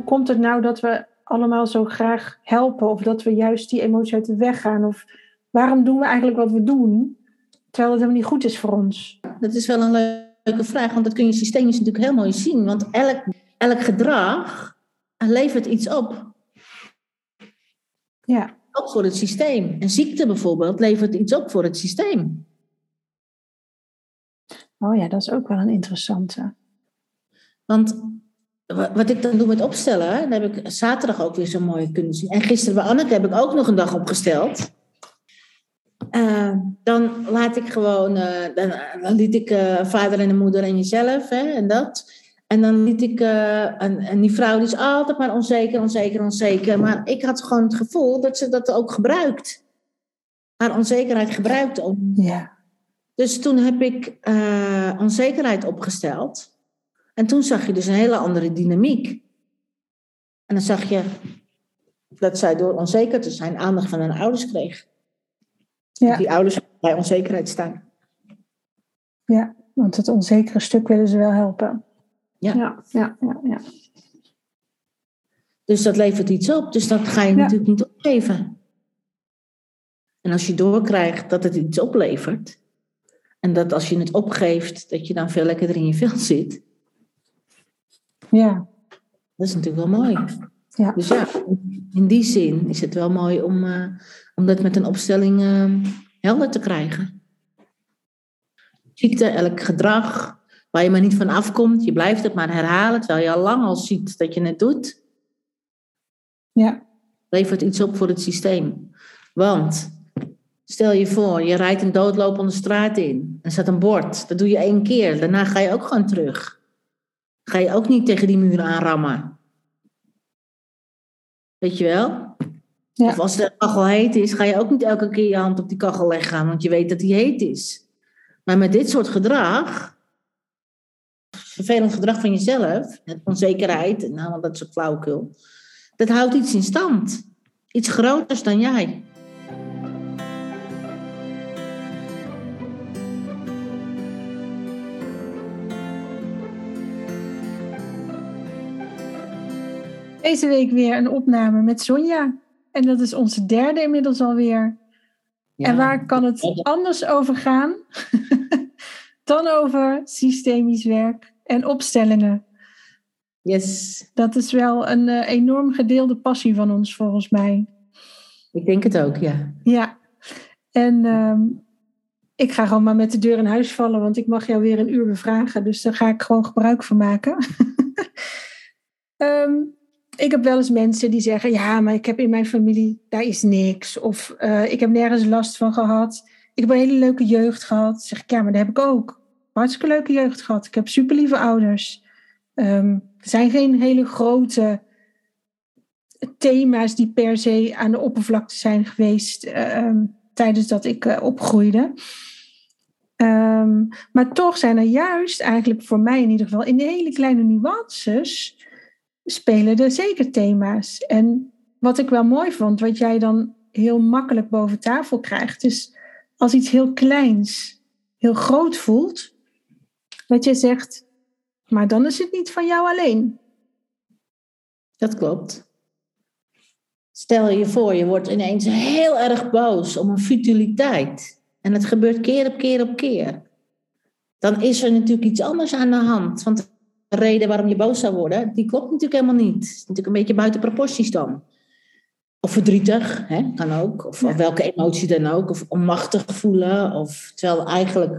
Hoe komt het nou dat we allemaal zo graag helpen of dat we juist die emotie uit de weg gaan? Of waarom doen we eigenlijk wat we doen terwijl het helemaal niet goed is voor ons? Dat is wel een leuke vraag, want dat kun je systemisch natuurlijk heel mooi zien. Want elk, elk gedrag levert iets op. Ja. Ook voor het systeem. En ziekte bijvoorbeeld levert iets op voor het systeem. Oh ja, dat is ook wel een interessante. Want wat ik dan doe met opstellen, dan heb ik zaterdag ook weer zo mooi kunnen zien. En gisteren bij Anneke heb ik ook nog een dag opgesteld. Uh, dan laat ik gewoon, uh, dan, dan, liet ik uh, vader en de moeder en jezelf hè, en dat. En dan liet ik, en, en, die vrouw die is altijd maar onzeker, onzeker, onzeker. Maar ik had gewoon het gevoel dat ze dat ook gebruikt. Haar onzekerheid gebruikt om. Ja. Dus toen heb ik onzekerheid opgesteld. En toen zag je dus een hele andere dynamiek. En dan zag je dat zij door onzeker te zijn aandacht van hun ouders kreeg. Ja. Die ouders bij onzekerheid staan. Ja, want het onzekere stuk willen ze wel helpen. Ja. Ja, ja, ja. ja. Dus dat levert iets op. Dus dat ga je Ja. natuurlijk niet opgeven. En als je doorkrijgt dat het iets oplevert. En dat als je het opgeeft, dat je dan veel lekkerder in je vel zit. Ja. Dat is natuurlijk wel mooi. Ja. Dus ja, in die zin is het wel mooi om, eh, om dat met een opstelling eh, helder te krijgen. Ziekte, elk gedrag waar je maar niet van afkomt, je blijft het maar herhalen terwijl je al lang al ziet dat je het doet, ja. levert iets op voor het systeem. Want stel je voor, je rijdt een doodlopende straat in, er staat een bord, dat doe je één keer, daarna ga je ook gewoon terug. Ga je ook niet tegen die muur aanrammen. Weet je wel? Ja. Of als de kachel heet is, ga je ook niet elke keer je hand op die kachel leggen, want je weet dat die heet is. Maar met dit soort gedrag, vervelend gedrag van jezelf, onzekerheid en allemaal dat soort flauwekul, dat houdt iets in stand. Iets groters dan jij. Deze week weer een opname met Sonja. En dat is onze derde inmiddels alweer. Ja. En waar kan het anders over gaan dan over systemisch werk en opstellingen? Yes, Dat is wel een eh, enorm gedeelde passie van ons, volgens mij. ik denk het ook, ja. Ja, en ehm, ik ga gewoon maar met de deur in huis vallen, want ik mag jou weer een uur bevragen. Dus daar ga ik gewoon gebruik van maken. Ehm, ik heb wel eens mensen die zeggen: Ja, maar ik heb in mijn familie, daar is niks. Of eh, ik heb nergens last van gehad. Ik heb een hele leuke jeugd gehad. Zeg ik: Ja, maar dat heb ik ook. Hartstikke leuke jeugd gehad. Ik heb super lieve ouders. Ehm, er zijn geen hele grote thema's die per se aan de oppervlakte zijn geweest eh, ehm, tijdens dat ik eh, opgroeide. Ehm, maar toch zijn er juist eigenlijk voor mij in ieder geval in de hele kleine nuances spelen er zeker thema's. En wat ik wel mooi vond, wat jij dan heel makkelijk boven tafel krijgt, is als iets heel kleins heel groot voelt, dat je zegt, maar dan is het niet van jou alleen. Dat klopt. Stel je voor, je wordt ineens heel erg boos om een futiliteit. En het gebeurt keer op keer op keer. dan is er natuurlijk iets anders aan de hand. Want reden waarom je boos zou worden, die klopt natuurlijk helemaal niet. Het is natuurlijk een beetje buiten proporties dan. Of verdrietig, hè, kan ook. Of, welke emotie dan ook. Of onmachtig voelen. Of, terwijl eigenlijk,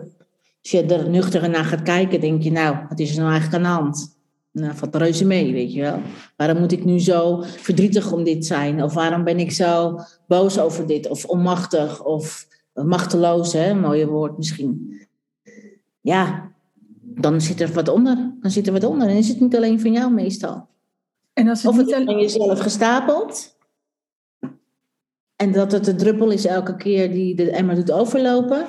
als je er nuchter naar gaat kijken, denk je, nou, wat is er nou eigenlijk aan de hand? Nou, valt reuze mee, weet je wel. Waarom moet ik nu zo verdrietig om dit zijn? Of waarom ben ik zo boos over dit? Of onmachtig? Of machteloos, hè? mooie woord misschien. Ja, dan zit er wat onder. Dan zit er wat onder. En is het niet alleen van jou meestal. En als het of het niet van jezelf gestapeld. En dat het de druppel is elke keer die de emmer doet overlopen.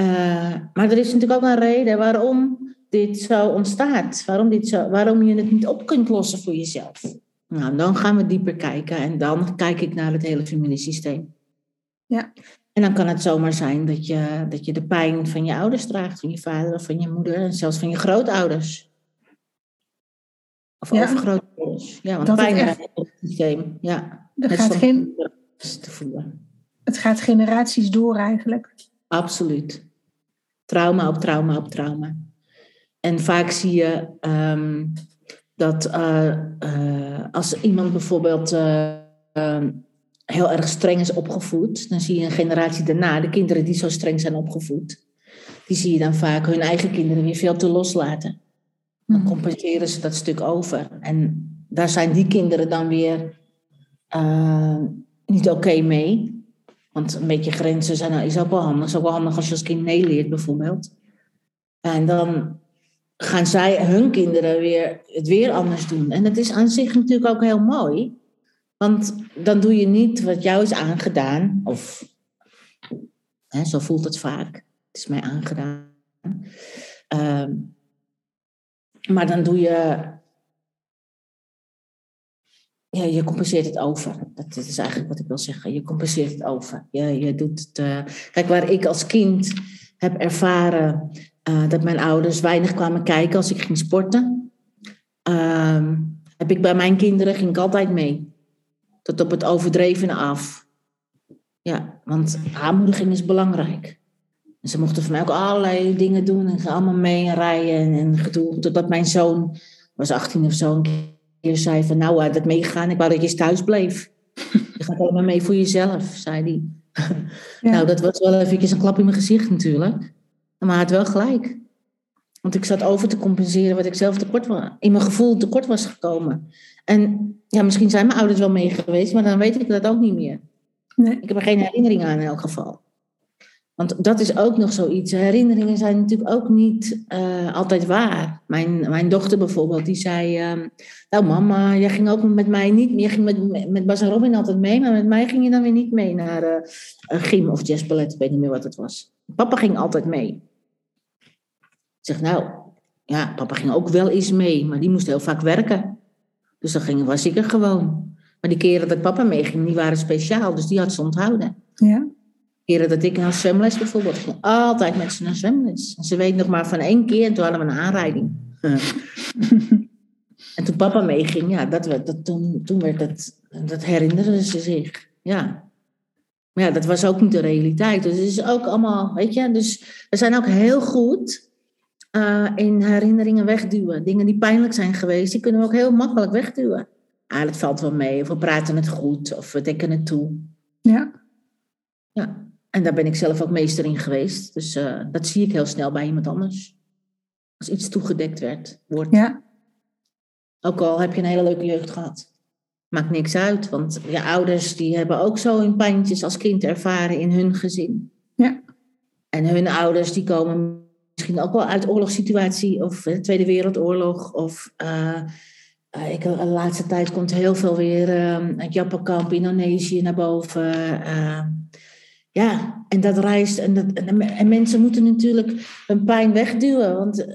Uh, maar er is natuurlijk ook een reden waarom dit zo ontstaat. Waarom, dit zo, waarom je het niet op kunt lossen voor jezelf. Nou, dan gaan we dieper kijken. En dan kijk ik naar het hele familiesysteem. Ja. En dan kan het zomaar zijn dat je, dat je de pijn van je ouders draagt, van je vader of van je moeder en zelfs van je grootouders. Of ja. overgrootouders. Ja, want dat pijn echt... in het systeem. Ja, er gaat geen... te voelen. Het gaat generaties door eigenlijk. Absoluut. Trauma op trauma op trauma. En vaak zie je um, dat uh, uh, als iemand bijvoorbeeld uh, heel erg streng is opgevoed, dan zie je een generatie daarna, de kinderen die zo streng zijn opgevoed, die zie je dan vaak hun eigen kinderen weer veel te loslaten. Dan mhm. compenseren ze dat stuk over. En daar zijn die kinderen dan weer uh, niet oké mee. Want een beetje grenzen zijn, is ook wel handig. is ook wel handig als je als kind nee leert, bijvoorbeeld. En dan gaan zij, hun kinderen, weer, het weer anders doen. En dat is aan zich natuurlijk ook heel mooi. Want dan doe je niet wat jou is aangedaan, of hè, zo voelt het vaak. Het is mij aangedaan. Ehm, maar dan doe je. Ja, je compenseert het over. Dat, is eigenlijk wat ik wil zeggen. Je compenseert het over. Je, je doet het. Uh... Kijk, waar ik als kind heb ervaren uh, dat mijn ouders weinig kwamen kijken als ik ging sporten, uh, heb ik bij mijn kinderen ging ik altijd mee tot op het overdrevene af. Ja, want aanmoediging is belangrijk. En ze mochten voor mij ook allerlei dingen doen en allemaal mee en rijden en, en gedoe. Totdat mijn zoon, was 18 of zo, een keer zei van nou, hij dat meegegaan. Ik wou dat je thuis bleef. Je gaat allemaal mee voor jezelf, zei hij. Nou, dat was wel even een klap in mijn gezicht natuurlijk. Maar hij had wel gelijk. Want ik zat over te compenseren wat ik zelf tekort was, in mijn gevoel tekort was gekomen. En ja, misschien zijn mijn ouders wel mee geweest, maar dan weet ik dat ook niet meer. Nee. Ik heb er geen herinnering aan in elk geval. Want dat is ook nog zoiets. Herinneringen zijn natuurlijk ook niet uh, altijd waar. Mijn, mijn dochter bijvoorbeeld, die zei... Uh, nou mama, jij ging ook met mij niet... Je ging met, met Bas en Robin altijd mee, maar met mij ging je dan weer niet mee naar uh, gym of jazzballet. Ik weet niet meer wat het was. Papa ging altijd mee. Ik zeg, nou, ja, papa ging ook wel eens mee, maar die moest heel vaak werken. Dus dan ging, was ik er gewoon. Maar die keren dat papa meeging, die waren speciaal. Dus die had ze onthouden. Ja. Keren dat ik naar zwemles bijvoorbeeld ging. Altijd met ze naar zwemles. En ze weet nog maar van één keer en toen hadden we een aanrijding. en toen papa meeging, ja, dat, dat, toen, toen werd dat, dat herinnerde ze zich. Ja. Maar ja, dat was ook niet de realiteit. Dus het is ook allemaal, weet je, dus we zijn ook heel goed uh, in herinneringen wegduwen. Dingen die pijnlijk zijn geweest, die kunnen we ook heel makkelijk wegduwen. Ah, het valt wel mee, of we praten het goed, of we dekken het toe. Ja. Ja, en daar ben ik zelf ook meester in geweest. Dus uh, dat zie ik heel snel bij iemand anders. Als iets toegedekt werd, wordt. Ja. Ook al heb je een hele leuke jeugd gehad. Maakt niks uit, want je ouders die hebben ook zo hun pijntjes als kind ervaren in hun gezin. Ja. En hun ouders die komen misschien ook wel uit oorlogssituatie of de Tweede Wereldoorlog. Of uh, ik, de laatste tijd komt heel veel weer uh, uit Jappenkamp, Indonesië naar boven. ja, en dat reist. En, dat, en, mensen moeten natuurlijk hun pijn wegduwen want,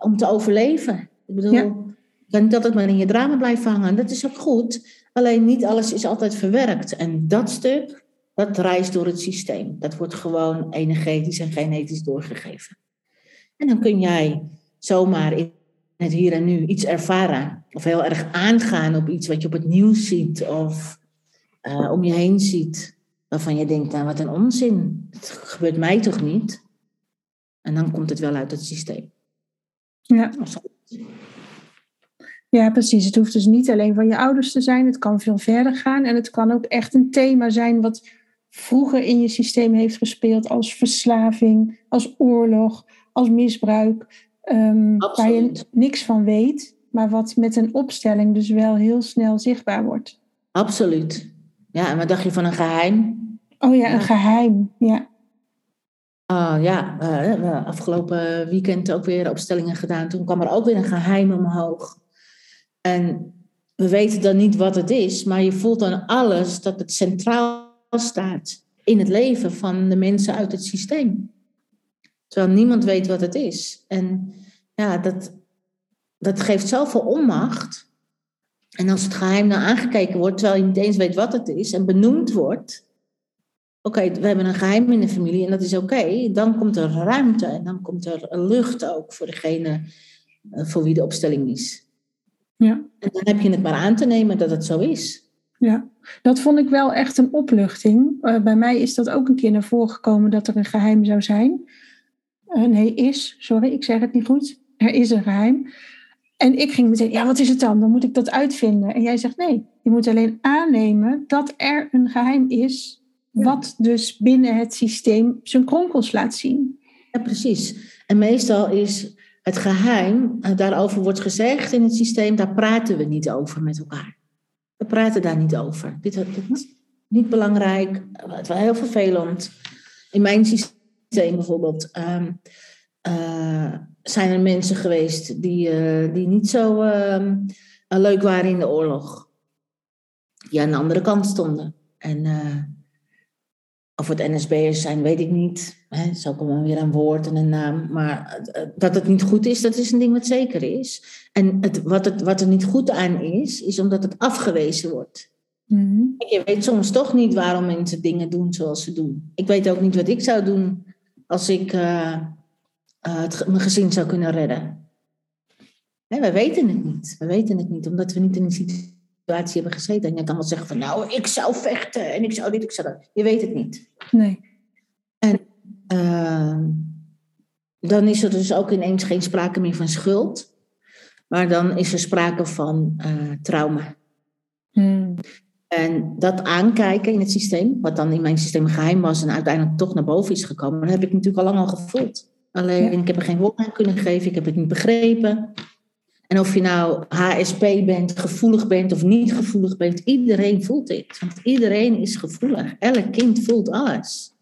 om te overleven. Ik bedoel, ja. je kan niet altijd maar in je drama blijven hangen. Dat is ook goed. Alleen niet alles is altijd verwerkt. En dat stuk, dat reist door het systeem. Dat wordt gewoon energetisch en genetisch doorgegeven. En dan kun jij zomaar in het hier en nu iets ervaren. Of heel erg aangaan op iets wat je op het nieuws ziet of uh, om je heen ziet. Waarvan je denkt, nou wat een onzin. Het gebeurt mij toch niet? En dan komt het wel uit het systeem. Ja. Ja, precies. Het hoeft dus niet alleen van je ouders te zijn. Het kan veel verder gaan. En het kan ook echt een thema zijn wat vroeger in je systeem heeft gespeeld als verslaving, als oorlog, als misbruik. Um, waar je niks van weet, maar wat met een opstelling dus wel heel snel zichtbaar wordt. Absoluut. Ja, en wat dacht je van een geheim? Oh ja, een geheim, ja. Uh, ja, uh, afgelopen weekend ook weer opstellingen gedaan. Toen kwam er ook weer een geheim omhoog. En we weten dan niet wat het is, maar je voelt dan alles dat het centraal staat in het leven van de mensen uit het systeem. Terwijl niemand weet wat het is. En ja, dat, dat geeft zoveel onmacht. En als het geheim nou aangekeken wordt, terwijl je niet eens weet wat het is en benoemd wordt. Oké, we hebben een geheim in de familie en dat is oké. dan komt er ruimte en dan komt er lucht ook voor degene eh, voor wie de opstelling is. Ja. En dan heb je het maar aan te nemen dat het zo is. Ja, dat vond ik wel echt een opluchting. Uh, bij mij is dat ook een keer naar voren gekomen dat er een geheim zou zijn. Uh, nee, is, sorry, ik zeg het niet goed. Er is een geheim. En ik ging meteen, ja, wat is het dan? Dan moet ik dat uitvinden. En jij zegt, nee, je moet alleen aannemen dat er een geheim is, wat dus binnen het systeem zijn kronkels laat zien. Ja, precies. En meestal is het geheim, eh, daarover wordt gezegd in het systeem, daar praten we niet over met elkaar. We praten daar niet over. Dit, is niet belangrijk, het was heel vervelend. In mijn systeem bijvoorbeeld um, uh, zijn er mensen geweest die, uh, die niet zo uh, leuk waren in de oorlog. Die aan de andere kant stonden. En of het NSB'ers zijn, weet ik niet. Hè, zo komen weer een woord en een naam. Maar dat het niet goed is, dat is een ding wat zeker is. En het, wat, het, wat er niet goed aan is, is omdat het afgewezen wordt. Mm Je weet soms toch niet waarom mensen dingen doen zoals ze doen. Ik weet ook niet wat ik zou doen als ik uh, uh, het, mijn gezin zou kunnen redden. Hè, we weten het niet. We weten het niet, omdat we niet in een situatie hebben gezeten. En je kan wel zeggen van nou, ik zou vechten en ik zou dit, ik zou dat. Je weet het niet. Nee. En uh, dan is er dus ook ineens geen sprake meer van schuld. Maar dan is er sprake van uh, trauma. Hmm. En dat aankijken in het systeem, wat dan in mijn systeem geheim was en uiteindelijk toch naar boven is gekomen, dat heb ik natuurlijk al lang al gevoeld. Alleen ja. ik heb er geen woord aan kunnen geven, ik heb het niet begrepen. En of je nou HSP bent, gevoelig bent of niet gevoelig bent, iedereen voelt dit. Want iedereen is gevoelig. Elk kind voelt alles.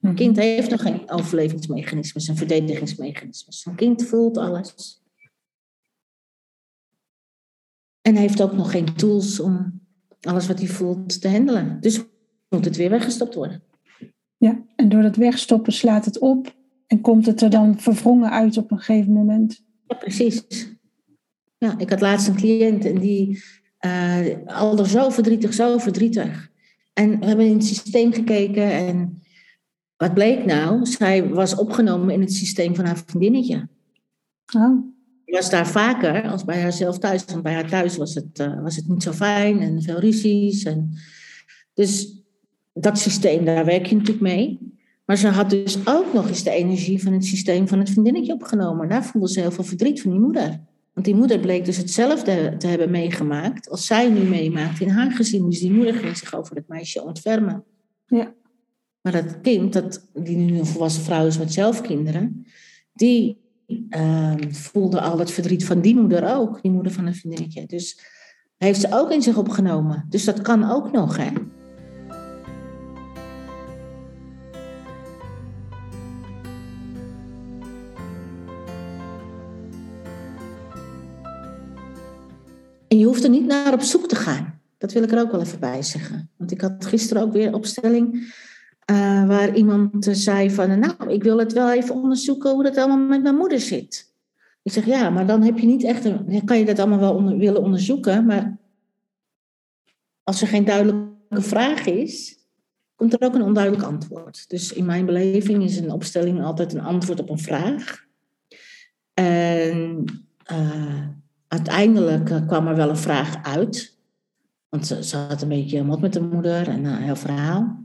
Een kind heeft nog geen overlevingsmechanismes en verdedigingsmechanismes. Een kind voelt alles. En heeft ook nog geen tools om alles wat hij voelt te handelen. Dus moet het weer weggestopt worden. Ja, en door dat wegstoppen slaat het op en komt het er dan verwrongen uit op een gegeven moment. Ja, precies. Ja, ik had laatst een cliënt en die uh, al zo verdrietig, zo verdrietig. En we hebben in het systeem gekeken en wat bleek nou? Zij was opgenomen in het systeem van haar vriendinnetje. Oh was daar vaker als bij haarzelf thuis. Want bij haar thuis was het, uh, was het niet zo fijn en veel ruzies. En dus dat systeem, daar werk je natuurlijk mee. Maar ze had dus ook nog eens de energie van het systeem van het vriendinnetje opgenomen. Daar voelde ze heel veel verdriet van die moeder. Want die moeder bleek dus hetzelfde te hebben meegemaakt als zij nu meemaakt in haar gezin. Dus die moeder ging zich over het meisje ontfermen. Ja. Maar dat kind, dat, die nu een volwassen vrouw is met zelf kinderen, die uh, voelde al het verdriet van die moeder ook, die moeder van een vriendinnetje. Dus heeft ze ook in zich opgenomen. Dus dat kan ook nog, hè? En je hoeft er niet naar op zoek te gaan. Dat wil ik er ook wel even bij zeggen. Want ik had gisteren ook weer opstelling uh, waar iemand zei van, nou, ik wil het wel even onderzoeken hoe dat allemaal met mijn moeder zit. Ik zeg, ja, maar dan heb je niet echt, een, kan je dat allemaal wel willen onderzoeken, maar als er geen duidelijke vraag is, komt er ook een onduidelijk antwoord. Dus in mijn beleving is een opstelling altijd een antwoord op een vraag. En uh, uiteindelijk uh, kwam er wel een vraag uit. Want ze, ze had een beetje mot met de moeder en een heel verhaal.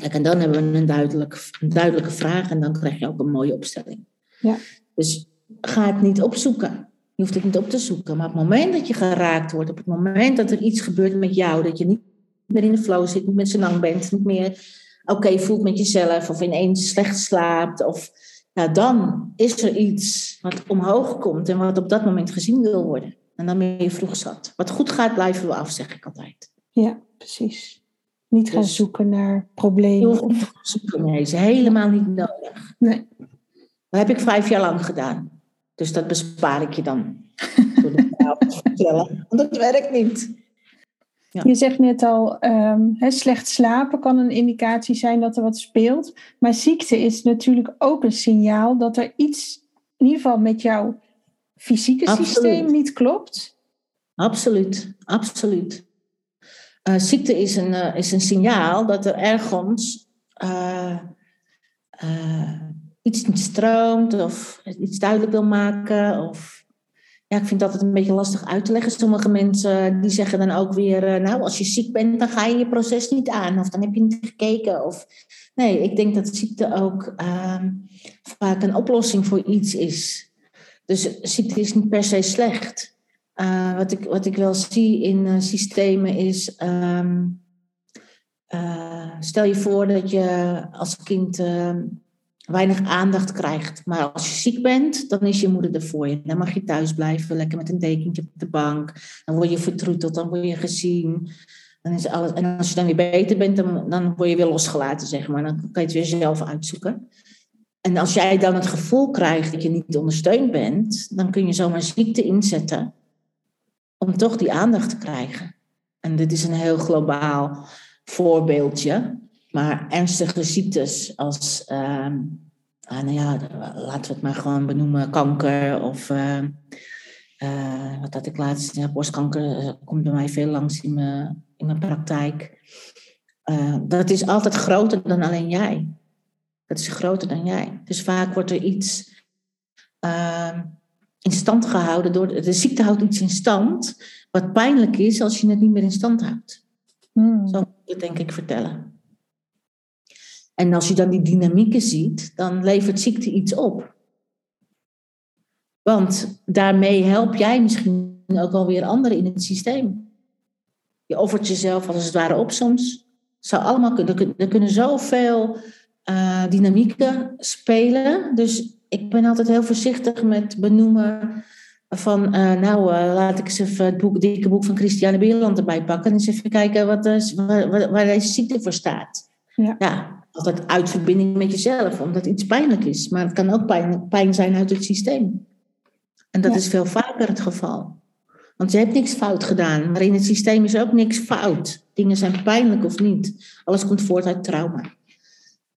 En dan hebben we een, duidelijk, een duidelijke vraag en dan krijg je ook een mooie opstelling. Ja. Dus ga het niet opzoeken. Je hoeft het niet op te zoeken. Maar op het moment dat je geraakt wordt, op het moment dat er iets gebeurt met jou, dat je niet meer in de flow zit, niet met z'n lang bent, niet meer oké voelt met jezelf of ineens slecht slaapt, of, nou, dan is er iets wat omhoog komt en wat op dat moment gezien wil worden. En dan ben je vroeg zat. Wat goed gaat, blijven we af, zeg ik altijd. Ja, precies. Niet gaan Dus- zoeken naar problemen. Te zoeken, nee, is helemaal niet nodig. Nee. Dat heb ik vijf jaar lang gedaan. Dus dat bespaar ik je dan. Door de verhaal te vertellen. Want dat werkt niet. Ja. Je zegt net al, ehm, slecht slapen kan een indicatie zijn dat er wat speelt. Maar ziekte is natuurlijk ook een signaal dat er iets, in ieder geval met jouw fysieke Absoluut. systeem, niet klopt. Absoluut, absoluut. Eh, ziekte is een, eh, is een signaal dat er ergens eh, iets niet stroomt of iets duidelijk wil maken. Of, ja, ik vind dat altijd een beetje lastig uit te leggen. Sommige mensen die zeggen dan ook weer, nou als je ziek bent dan ga je je proces niet aan of dan heb je niet gekeken. Of, nee, ik denk dat ziekte ook ehm, vaak een oplossing voor iets is. Dus ziekte is niet per se slecht. Uh, wat, ik, wat ik wel zie in uh, systemen is. Um, uh, stel je voor dat je als kind weinig aandacht krijgt. Maar als je ziek bent, dan is je moeder er voor je. Dan mag je thuis blijven, lekker met een dekentje op de bank. Dan word je vertroeteld, dan word je gezien. Dan is alles, en als je dan weer beter bent, dan, dan word je weer losgelaten, zeg maar. Dan kan je het weer zelf uitzoeken. En als jij dan het gevoel krijgt dat je niet ondersteund bent, dan kun je zomaar ziekte inzetten om toch die aandacht te krijgen. En dit is een heel globaal voorbeeldje. Maar ernstige ziektes als, uh, ah, nou ja, laten we het maar gewoon benoemen, kanker of uh, uh, wat had ik laatst, ja, borstkanker komt bij mij veel langs in mijn, in mijn praktijk. Eh, dat is altijd groter dan alleen jij. Dat is groter dan jij. Dus vaak wordt er iets ehm, in stand gehouden. Door, de ziekte houdt iets in stand wat pijnlijk is als je het niet meer in stand houdt. Hmm. Zo moet ik het denk ik vertellen. En als je dan die dynamieken ziet, dan levert ziekte iets op. Want daarmee help jij misschien ook wel weer anderen in het systeem. Je offert jezelf als het ware op soms. Zou allemaal kunnen. Er kunnen zoveel uh, dynamieken spelen. Dus ik ben altijd heel voorzichtig met benoemen van, uh, nou, uh, laat ik eens even het boek, dikke boek van Christiane Beerland erbij pakken. En eens even kijken wat, is, waar, waar, deze ziekte voor staat. Ja. ja, altijd uit verbinding met jezelf, omdat iets pijnlijk is. Maar het kan ook pijn, pijn zijn uit het systeem. En dat Ja. is veel vaker het geval. Want je hebt niks fout gedaan, maar in het systeem is ook niks fout. Dingen zijn pijnlijk of niet. Alles komt voort uit trauma.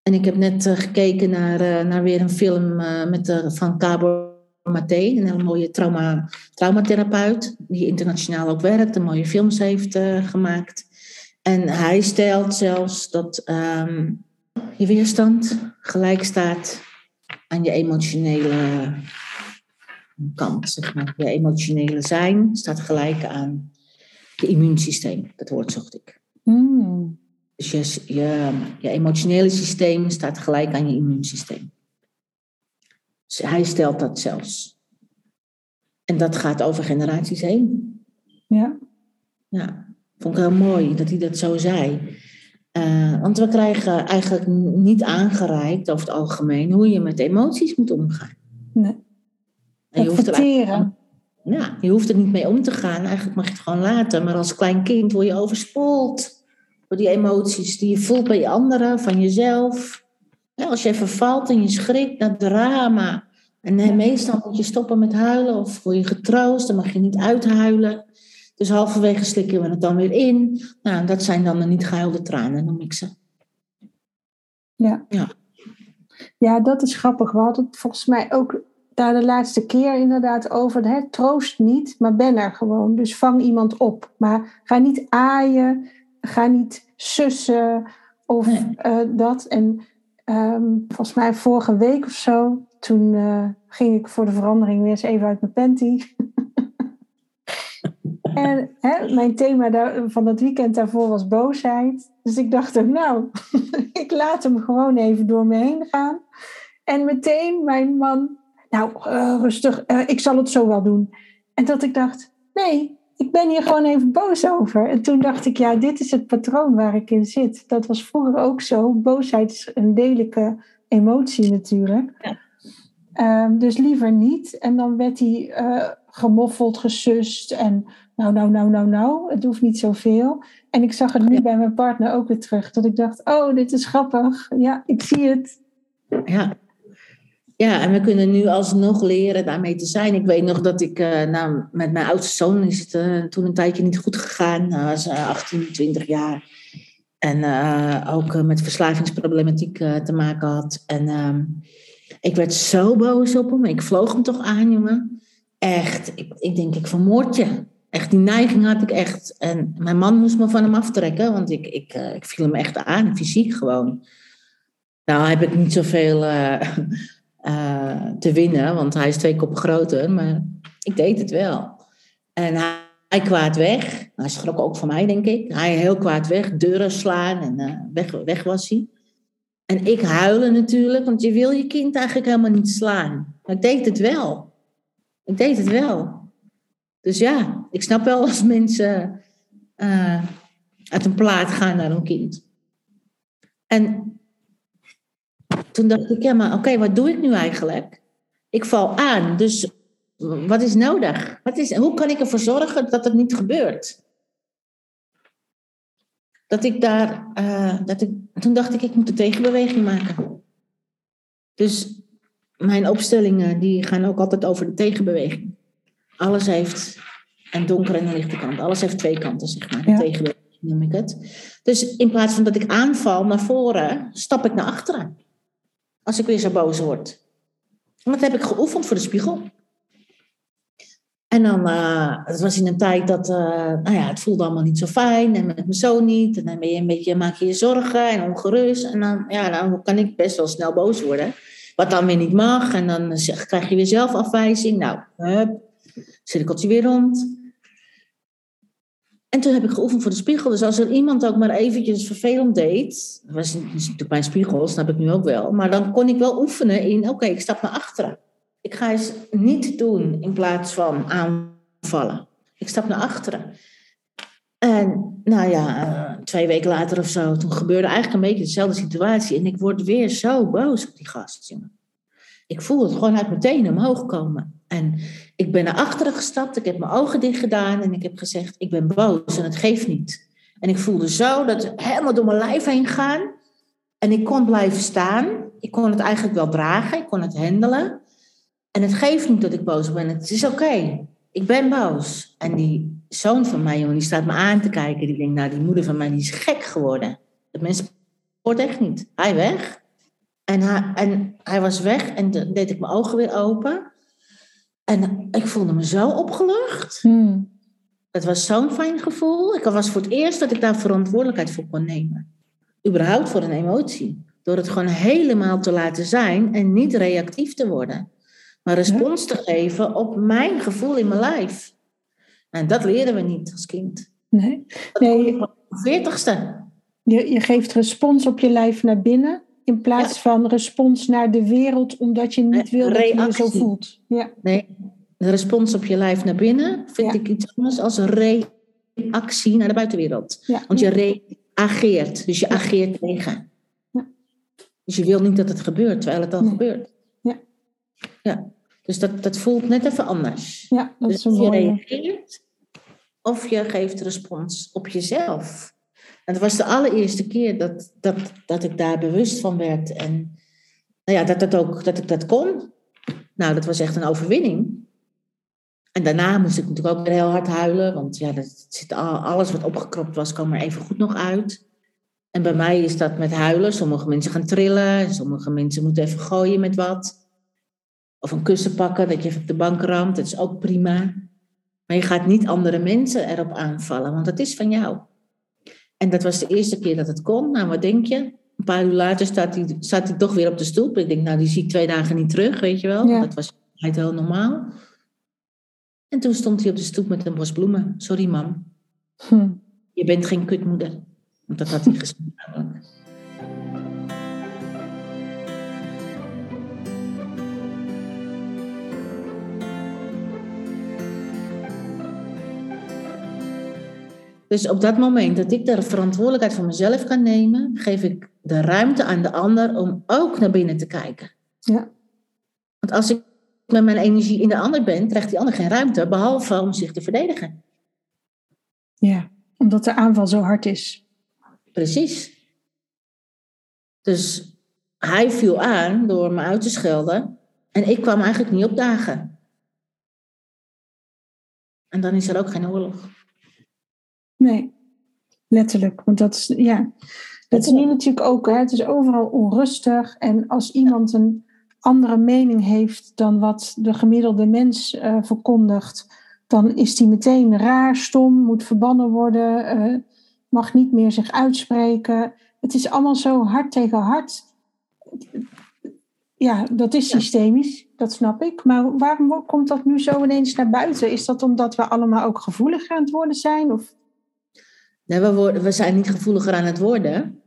En ik heb net uh, gekeken naar, uh, naar weer een film uh, met, van Cabo Maté, een hele mooie trauma, traumatherapeut, die internationaal ook werkt, en mooie films heeft gemaakt. En hij stelt zelfs dat um, je weerstand gelijk staat aan je emotionele kant, zeg maar. Je emotionele zijn staat gelijk aan je immuunsysteem. Dat woord zocht ik. Hmm. Dus je, je, je emotionele systeem staat gelijk aan je immuunsysteem. Dus hij stelt dat zelfs. En dat gaat over generaties heen. Ja. Ja, vond ik heel mooi dat hij dat zo zei. Uh, want we krijgen eigenlijk niet aangereikt over het algemeen hoe je met emoties moet omgaan. Nee. En je hoeft, er verteren. ja, je hoeft er niet mee om te gaan. Eigenlijk mag je het gewoon laten. Maar als klein kind word je overspoeld door die emoties die je voelt bij anderen, van jezelf. Ja, als je even valt en je schrikt naar drama. En nee, meestal moet je stoppen met huilen of word je getroost, dan mag je niet uithuilen. Dus halverwege slikken we het dan weer in. Nou, dat zijn dan de niet gehuilde tranen, noem ik ze. Ja. Ja. ja, dat is grappig. We hadden het volgens mij ook daar de laatste keer inderdaad over. Hè? Troost niet, maar ben er gewoon. Dus vang iemand op. Maar ga niet aaien, ga niet sussen of Nee. eh, dat. En ehm, volgens mij vorige week of zo, toen eh, ging ik voor de verandering weer eens even uit mijn panty. En hè, mijn thema daar, van dat weekend daarvoor was boosheid. Dus ik dacht ook, nou, ik laat hem gewoon even door me heen gaan. En meteen mijn man, nou, uh, rustig, ik zal het zo wel doen. En dat ik dacht, nee, ik ben hier gewoon even boos over. En toen dacht ik, ja, dit is het patroon waar ik in zit. Dat was vroeger ook zo. Boosheid is een delijke emotie natuurlijk. Ja. Um, dus liever niet. En dan werd hij uh, gemoffeld, gesust. En nou, nou, nou, nou, nou, het hoeft niet zoveel. En ik zag het nu bij mijn partner ook weer terug. Dat ik dacht, oh, dit is grappig. Ja, ik zie het. Ja, ja, en we kunnen nu alsnog leren daarmee te zijn. Ik weet nog dat ik uh, nou, met mijn oudste zoon is het uh, toen een tijdje niet goed gegaan. Hij was uh, 18, 20 jaar. En eh, ook met verslavingsproblematiek te maken had. En ehm, ik werd zo boos op hem. Ik vloog hem toch aan, jongen. Echt, ik, ik denk, ik vermoord je. Echt, die neiging had ik echt. En mijn man moest me van hem aftrekken, want ik, ik, ik viel hem echt aan, fysiek gewoon. Nou heb ik niet zoveel uh, te winnen, want hij is twee koppen groter, maar ik deed het wel. En hij, hij kwaad weg. Hij schrok ook van mij, denk ik. Hij heel kwaad weg, deuren slaan en uh, weg, weg was hij. En ik huilen natuurlijk, want je wil je kind eigenlijk helemaal niet slaan. Maar ik deed het wel. Ik deed het wel. Dus ja, ik snap wel als mensen uh, uit een plaat gaan naar een kind. En toen dacht ik, ja, maar oké, wat doe ik nu eigenlijk? Ik val aan, dus wat is nodig? Wat is, hoe kan ik ervoor zorgen dat het niet gebeurt? Dat ik daar, uh, dat ik, toen dacht ik, ik moet een tegenbeweging maken. Dus mijn opstellingen, die gaan ook altijd over de tegenbeweging. Alles heeft een donkere en een lichte kant. Alles heeft twee kanten, zeg maar. De tegenbeweging noem ik het. Dus in plaats van dat ik aanval naar voren, stap ik naar achteren als ik weer zo boos word. Want dat heb ik geoefend voor de spiegel. En dan, uh, het was in een tijd dat, uh, nou ja, het voelde allemaal niet zo fijn. En met mijn zoon niet. En dan ben je een beetje, maak je je zorgen en ongerust. En dan, ja, dan kan ik best wel snel boos worden. Wat dan weer niet mag. En dan zeg, krijg je weer zelfafwijzing. Nou, hup, cirkelt je weer rond. En toen heb ik geoefend voor de spiegel. Dus als er iemand ook maar eventjes vervelend deed, dat was natuurlijk mijn spiegel, snap ik nu ook wel, maar dan kon ik wel oefenen in, oké, ik stap naar achteren. Ik ga eens niet doen in plaats van aanvallen. Ik stap naar achteren. En nou ja, twee weken later of zo, toen gebeurde eigenlijk een beetje dezelfde situatie. En ik word weer zo boos op die gast, jongen. Ik voel het gewoon uit mijn omhoog komen. En ik ben naar achteren gestapt, ik heb mijn ogen dicht gedaan en ik heb gezegd, ik ben boos en het geeft niet. En ik voelde zo dat het helemaal door mijn lijf heen gaan. En ik kon blijven staan. Ik kon het eigenlijk wel dragen, ik kon het handelen. En het geeft niet dat ik boos ben, het is oké. Ik ben boos. En die zoon van mij, jongen, die staat me aan te kijken. Die denkt, nou, die moeder van mij die is gek geworden. Dat mensen hoort echt niet. Hij weg. En hij, en hij was weg en dan deed ik mijn ogen weer open. En ik voelde me zo opgelucht. Hmm. Het was zo'n fijn gevoel. Ik was voor het eerst dat ik daar verantwoordelijkheid voor kon nemen. Überhaupt voor een emotie. Door het gewoon helemaal te laten zijn en niet reactief te worden. Maar respons te geven op mijn gevoel in mijn lijf. En dat leren we niet als kind. Nee. Dat nee. veertigste. Je, je geeft respons op je lijf naar binnen. In plaats van respons naar de wereld, omdat je niet wil dat je je zo voelt. Ja. Nee, de respons op je lijf naar binnen vind ik iets anders als een reactie naar de buitenwereld. Want je reageert, dus je ageert tegen. Dus je wil niet dat het gebeurt, terwijl het al gebeurt. Ja. ja. Dus dat, dat voelt net even anders. Ja, dat dus is een je reageert of je geeft respons op jezelf. En het was de allereerste keer dat, dat, dat ik daar bewust van werd. En nou ja, dat, dat, ook, dat ik dat kon. Nou, dat was echt een overwinning. En daarna moest ik natuurlijk ook weer heel hard huilen. Want ja, dat zit, alles wat opgekropt was, kwam er even goed nog uit. En bij mij is dat met huilen. Sommige mensen gaan trillen. Sommige mensen moeten even gooien met wat. Of een kussen pakken, dat je op de bank ramt. Dat is ook prima. Maar je gaat niet andere mensen erop aanvallen, want het is van jou. En dat was de eerste keer dat het kon. Nou, wat denk je? Een paar uur later staat hij, staat hij toch weer op de stoep. Ik denk, nou, die zie ik twee dagen niet terug, weet je wel. Dat was heel normaal. En toen stond hij op de stoep met een bos bloemen. Sorry, mam. Hm. Je bent geen kutmoeder. Want dat had hij gezegd. namelijk. Dus op dat moment dat ik de verantwoordelijkheid voor mezelf kan nemen, geef ik de ruimte aan de ander om ook naar binnen te kijken. Ja. Want als ik met mijn energie in de ander ben, krijgt die ander geen ruimte, behalve om zich te verdedigen. ja, omdat de aanval zo hard is. Precies. Dus hij viel aan door me uit te schelden en ik kwam eigenlijk niet opdagen. En dan is er ook geen oorlog. Nee, letterlijk. Want dat is, ja, dat is nu natuurlijk ook, hè, het is overal onrustig. En als iemand een andere mening heeft dan wat de gemiddelde mens eh, verkondigt, dan is die meteen raar, stom, moet verbannen worden, eh, mag niet meer zich uitspreken. Het is allemaal zo hard tegen hard. Ja, dat is systemisch, dat snap ik. Maar waarom komt dat nu zo ineens naar buiten? Is dat omdat we allemaal ook gevoeliger aan het worden zijn? Of? Nee, we, worden, we zijn niet gevoeliger aan het worden.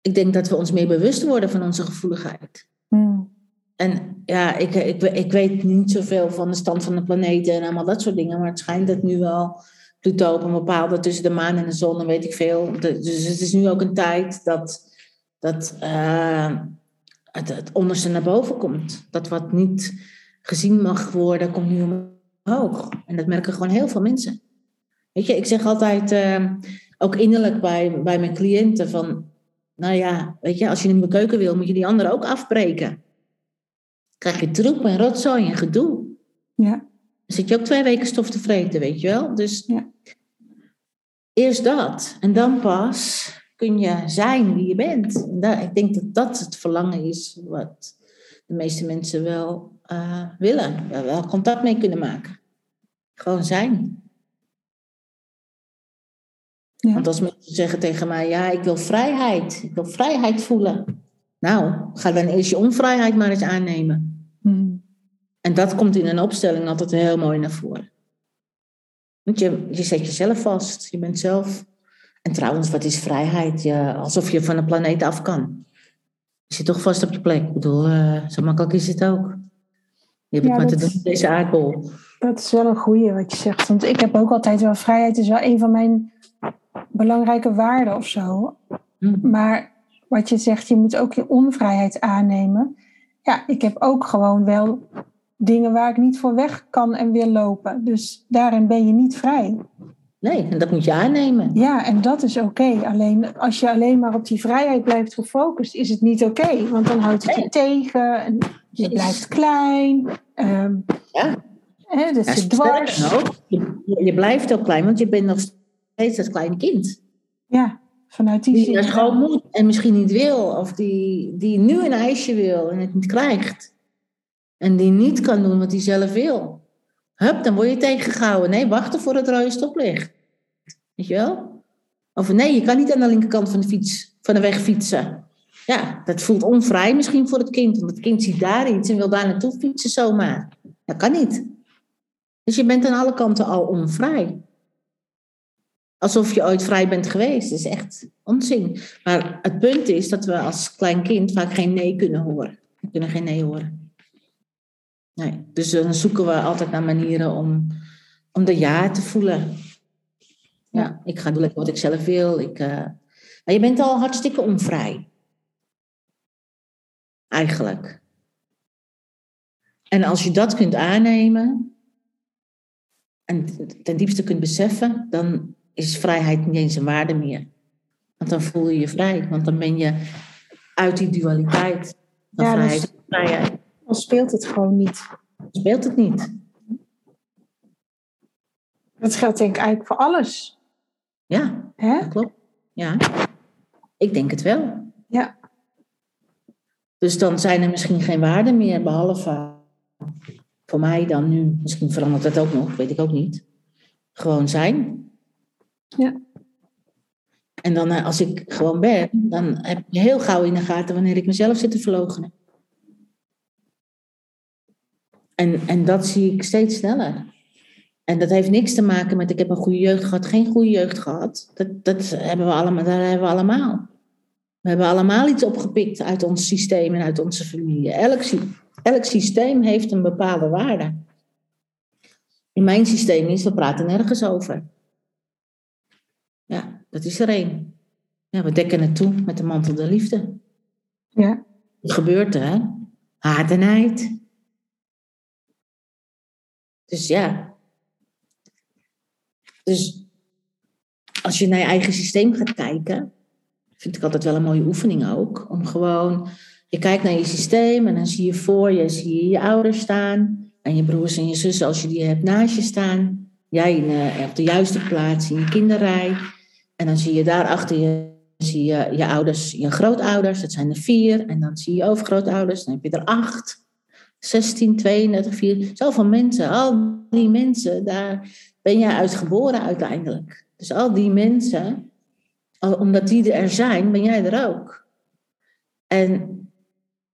Ik denk dat we ons meer bewust worden van onze gevoeligheid. Hmm. En ja, ik, ik, ik weet niet zoveel van de stand van de planeten en allemaal dat soort dingen. Maar het schijnt dat nu wel Pluto op een bepaalde tussen de maan en de zon, weet ik veel. Dus het is nu ook een tijd dat, dat eh, het, het onderste naar boven komt. Dat wat niet gezien mag worden, komt nu omhoog. En dat merken gewoon heel veel mensen. Weet je, ik zeg altijd, eh, ook innerlijk bij, bij mijn cliënten, van, nou ja, weet je, als je in de keuken wil, moet je die andere ook afbreken. Krijg je troep en rotzooi en gedoe. Ja, Dan zit je ook twee weken stof te vreten, weet je wel. Dus Ja. eerst dat. En dan pas kun je zijn wie je bent. En daar, ik denk dat dat het verlangen is wat de meeste mensen wel eh, willen. Wel, wel contact mee kunnen maken. Gewoon zijn. Ja. Want als mensen zeggen tegen mij, ja, ik wil vrijheid. Ik wil vrijheid voelen. Nou, ga dan eerst je onvrijheid maar eens aannemen. Hmm. En dat komt in een opstelling altijd heel mooi naar voren. Want je, je zet jezelf vast. Je bent zelf. En trouwens, wat is vrijheid? Je, alsof je van de planeet af kan. Je zit toch vast op je plek. Ik bedoel, eh, zo makkelijk is het ook. Je hebt Ja, het maar te doen met deze aardbol. Dat is wel een goeie wat je zegt. Want ik heb ook altijd wel vrijheid is wel een van mijn belangrijke waarden of zo. Hm. Maar wat je zegt, je moet ook je onvrijheid aannemen. Ja, ik heb ook gewoon wel dingen waar ik niet voor weg kan en wil lopen. Dus daarin ben je niet vrij. Nee, en dat moet je aannemen. Ja, en dat is oké. Alleen als je alleen maar op die vrijheid blijft gefocust, is het niet oké. want dan houdt het je Nee. tegen. En je blijft klein. ehm Ja. hè, dat Ja, zit sterker dwars. je, je blijft ook klein, want je bent nog steeds dat kleine kind. Ja, vanuit die Die zin. naar school moet en misschien niet wil. Of die, die nu een ijsje wil en het niet krijgt. En die niet kan doen wat hij zelf wil. Hup, dan word je tegengehouden. Nee, wachten voor het rode stoplicht. Weet je wel? Of nee, je kan niet aan de linkerkant van de, fiets, van de weg fietsen. Ja, dat voelt onvrij misschien voor het kind. Want het kind ziet daar iets en wil daar naartoe fietsen zomaar. Dat kan niet. Dus je bent aan alle kanten al onvrij. Alsof je ooit vrij bent geweest. Dat is echt onzin. Maar het punt is dat we als klein kind vaak geen nee kunnen horen. We kunnen geen nee horen. Nee. Dus dan zoeken we altijd naar manieren om, om de ja te voelen. Ja, ik ga doen wat ik zelf wil. Ik, eh, je bent al hartstikke onvrij. Eigenlijk. En als je dat kunt aannemen en ten diepste kunt beseffen, dan is vrijheid niet eens een waarde meer. Want dan voel je je vrij, want dan ben je uit die dualiteit van Ja, vrijheid dus- vrijheid. Dan speelt het gewoon niet. Dan speelt het niet. Dat geldt denk ik eigenlijk voor alles. Ja, Hè? klopt. Ja, ik denk het wel. Ja. Dus dan zijn er misschien geen waarden meer, behalve voor mij dan nu. Misschien verandert dat ook nog, weet ik ook niet. Gewoon zijn. Ja. En dan eh, als ik gewoon ben, dan heb je heel gauw in de gaten wanneer ik mezelf zit te verloochenen. En, en dat zie ik steeds sneller. En dat heeft niks te maken met ik heb een goede jeugd gehad, geen goede jeugd gehad. Dat, dat hebben we allemaal, dat hebben we allemaal. We hebben allemaal iets opgepikt uit ons systeem en uit onze familie. Elk, elk systeem heeft een bepaalde waarde. In mijn systeem is, we praten nergens over. Dat is er één. Ja, we dekken het toe met de mantel der liefde. Ja. Wat gebeurt er, hè? Dus ja. Dus als je naar je eigen systeem gaat kijken, vind ik altijd wel een mooie oefening ook. Om gewoon, je kijkt naar je systeem en dan zie je voor je, zie je je ouders staan. En je broers en je zussen, als je die hebt naast je staan. Jij in, uh, op de juiste plaats in je kinderrij. En dan zie je daarachter je, zie je, je ouders, je grootouders, dat zijn er vier. En dan zie je overgrootouders, dan heb je er acht. 16, 32, 4, zoveel mensen. Al die mensen, daar ben jij uit geboren uiteindelijk. Dus al die mensen, omdat die er zijn, ben jij er ook. En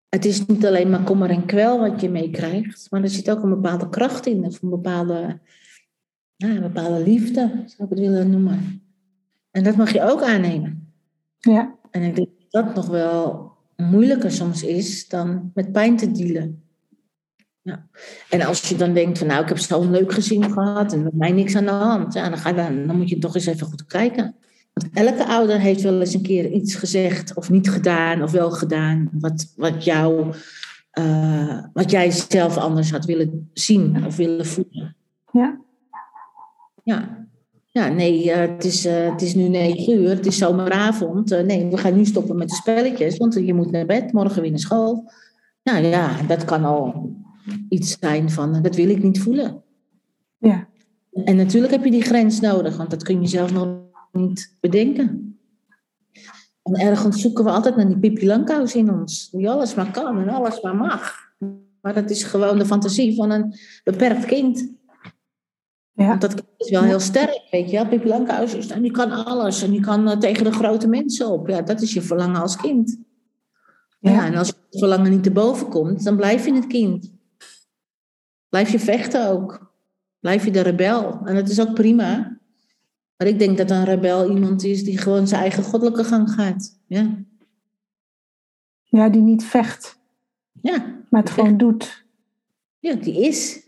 het is niet alleen maar kommer en kwel wat je meekrijgt, maar er zit ook een bepaalde kracht in, of een bepaalde, ja, een bepaalde liefde, zou ik het willen noemen. En dat mag je ook aannemen. Ja. En ik denk dat dat nog wel moeilijker soms is dan met pijn te dealen. Ja. En als je dan denkt van nou, ik heb zo'n leuk gezin gehad en met mij niks aan de hand, ja, dan, ga dan, dan moet je toch eens even goed kijken. Want elke ouder heeft wel eens een keer iets gezegd of niet gedaan of wel gedaan, wat, wat, jou, uh, wat jij zelf anders had willen zien of willen voelen. Ja. Ja, ja nee, uh, het, is, uh, het is nu negen uur, het is zomeravond. nee, we gaan nu stoppen met de spelletjes, want je moet naar bed, morgen weer naar school. Nou ja, dat kan al iets zijn van, dat wil ik niet voelen. Ja. En natuurlijk heb je die grens nodig, want dat kun je zelf nog niet bedenken. En ergens zoeken we altijd naar die Pippi Langkous in ons, die alles maar kan en alles maar mag. Maar dat is gewoon de fantasie van een beperkt kind. Ja. Want dat is wel heel sterk, weet je. Pippi Langkous is, en die kan alles en die kan tegen de grote mensen op. Ja, dat is je verlangen als kind. Ja, ja en als het verlangen niet te boven komt, dan blijf je het kind. Blijf je vechten ook. Blijf je de rebel. En dat is ook prima. Maar ik denk dat een rebel iemand is die gewoon zijn eigen goddelijke gang gaat. Ja, ja die niet vecht. Ja. Maar het gewoon doet. Ja, die is.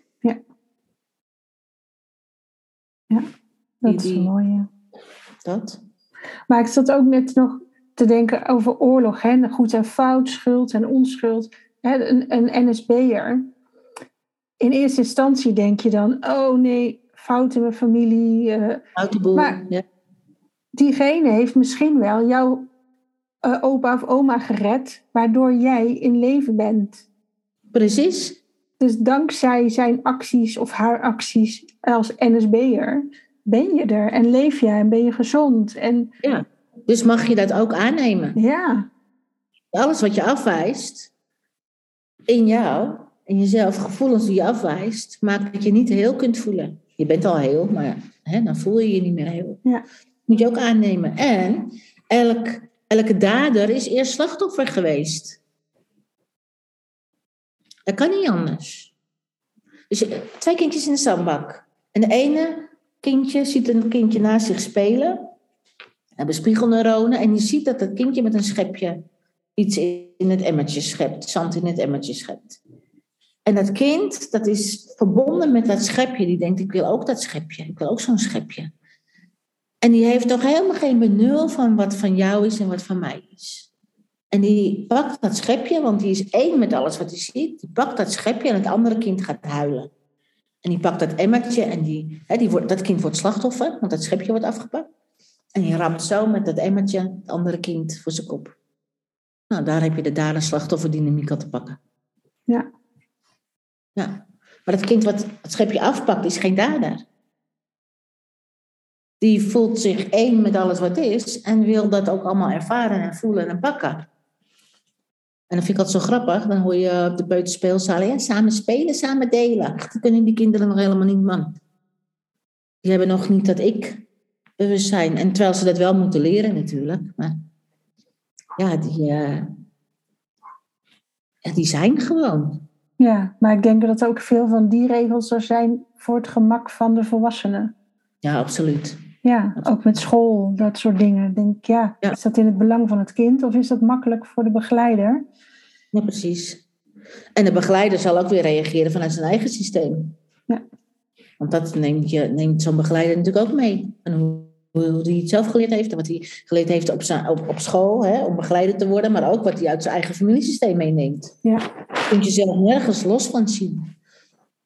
Ja. Dat Die- is mooi. Dat. Maar ik zat ook net nog te denken over oorlog. Hè? Goed en fout, schuld en onschuld. Hè? Een, een NSB'er. In eerste instantie denk je dan... Oh nee, fout in mijn familie. boel. Maar- ja. diegene heeft misschien wel jouw eh, opa of oma gered... waardoor jij in leven bent. Precies. Dus dankzij zijn acties of haar acties als NSB'er... ben je er en leef je en ben je gezond. En Ja. Dus mag je dat ook aannemen. ja, Alles wat je afwijst in jou, in jezelf, gevoelens die je afwijst, maakt dat je niet heel kunt voelen. Je bent al heel, maar hè, dan voel je je niet meer heel. Ja. Moet je ook aannemen. En elk, elke dader is eerst slachtoffer geweest. Dat kan niet anders. Dus je- twee kindjes in de zandbak. En de ene kindje ziet een kindje naast zich spelen. Hebben spiegelneuronen. En je ziet dat dat kindje met een schepje iets in het emmertje schept. Zand in het emmertje schept. En dat kind, dat is verbonden met dat schepje. Die denkt, ik wil ook dat schepje. Ik wil ook zo'n schepje. En die heeft toch helemaal geen benul van wat van jou is en wat van mij is. En die pakt dat schepje, want die is één met alles wat hij ziet. Die pakt dat schepje en het andere kind gaat huilen. En die pakt dat emmertje en die, hè, die wordt, dat kind wordt slachtoffer, want dat schepje wordt afgepakt. En die ramt zo met dat emmertje het andere kind voor zijn kop. Nou, daar heb je de dader-slachtofferdynamiek al te pakken. Ja. Ja. Maar dat kind wat het schepje afpakt, is geen dader. Die voelt zich één met alles wat is en wil dat ook allemaal ervaren en voelen en pakken. En dat vind ik altijd zo grappig. Dan hoor je op de buitenspeelzalen, ja, samen spelen, samen delen. Ach, Dat kunnen die kinderen nog helemaal niet, man. Die hebben nog niet dat ik bewustzijn. En terwijl ze dat wel moeten leren natuurlijk. Maar ja, die, eh, die zijn gewoon. Ja, maar ik denk dat ook veel van die regels er zijn voor het gemak van de volwassenen. Ja, absoluut. Ja, ook met school, dat soort dingen. Denk ik, ja, Ja. is dat in het belang van het kind of is dat makkelijk voor de begeleider? Ja, precies. En de begeleider zal ook weer reageren vanuit zijn eigen systeem. Ja. Want dat neemt, je, neemt zo'n begeleider natuurlijk ook mee. En hoe, hoe hij het zelf geleerd heeft en wat hij geleerd heeft op, zijn, op, op school, hè, om begeleider te worden, maar ook wat hij uit zijn eigen familiesysteem meeneemt. Ja. Daar kun je zelf nergens los van zien.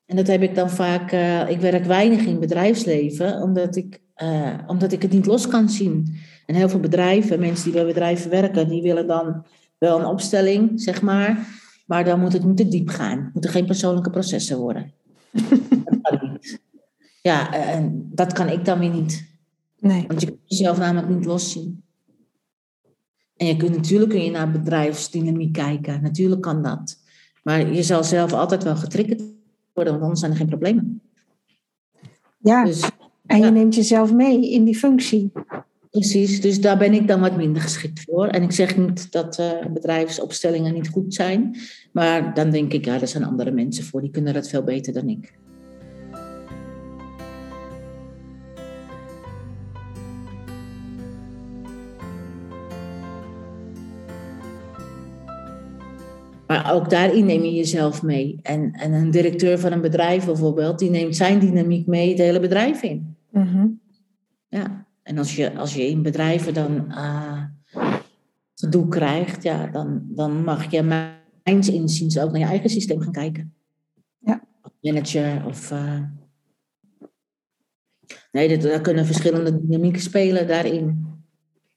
En dat heb ik dan vaak, eh, ik werk weinig in bedrijfsleven, omdat ik, eh, omdat ik het niet los kan zien. En heel veel bedrijven, mensen die bij bedrijven werken, die willen dan wel een opstelling, zeg maar. Maar dan moet het te diep gaan. Het moeten geen persoonlijke processen worden. dat kan niet. Ja, en dat kan ik dan weer niet. Nee. Want je kunt jezelf namelijk niet loszien. En je kunt, natuurlijk kun je naar bedrijfsdynamiek kijken. Natuurlijk kan dat. Maar je zal zelf altijd wel getriggerd worden, want anders zijn er geen problemen. Ja, Dus en je neemt jezelf mee in die functie. Precies, dus daar ben ik dan wat minder geschikt voor. En ik zeg niet dat eh, bedrijfsopstellingen niet goed zijn, maar dan denk ik, ja, er zijn andere mensen voor, die kunnen dat veel beter dan ik. Maar ook daarin neem je jezelf mee. En, en een directeur van een bedrijf bijvoorbeeld, die neemt zijn dynamiek mee het hele bedrijf in. Mhm. Ja, en als je, als je in bedrijven dan eh gedoe krijgt, ja, dan, dan mag je mijns inziens ook naar je eigen systeem gaan kijken. Ja. Manager of. eh, Nee, dat, daar kunnen verschillende dynamieken spelen daarin.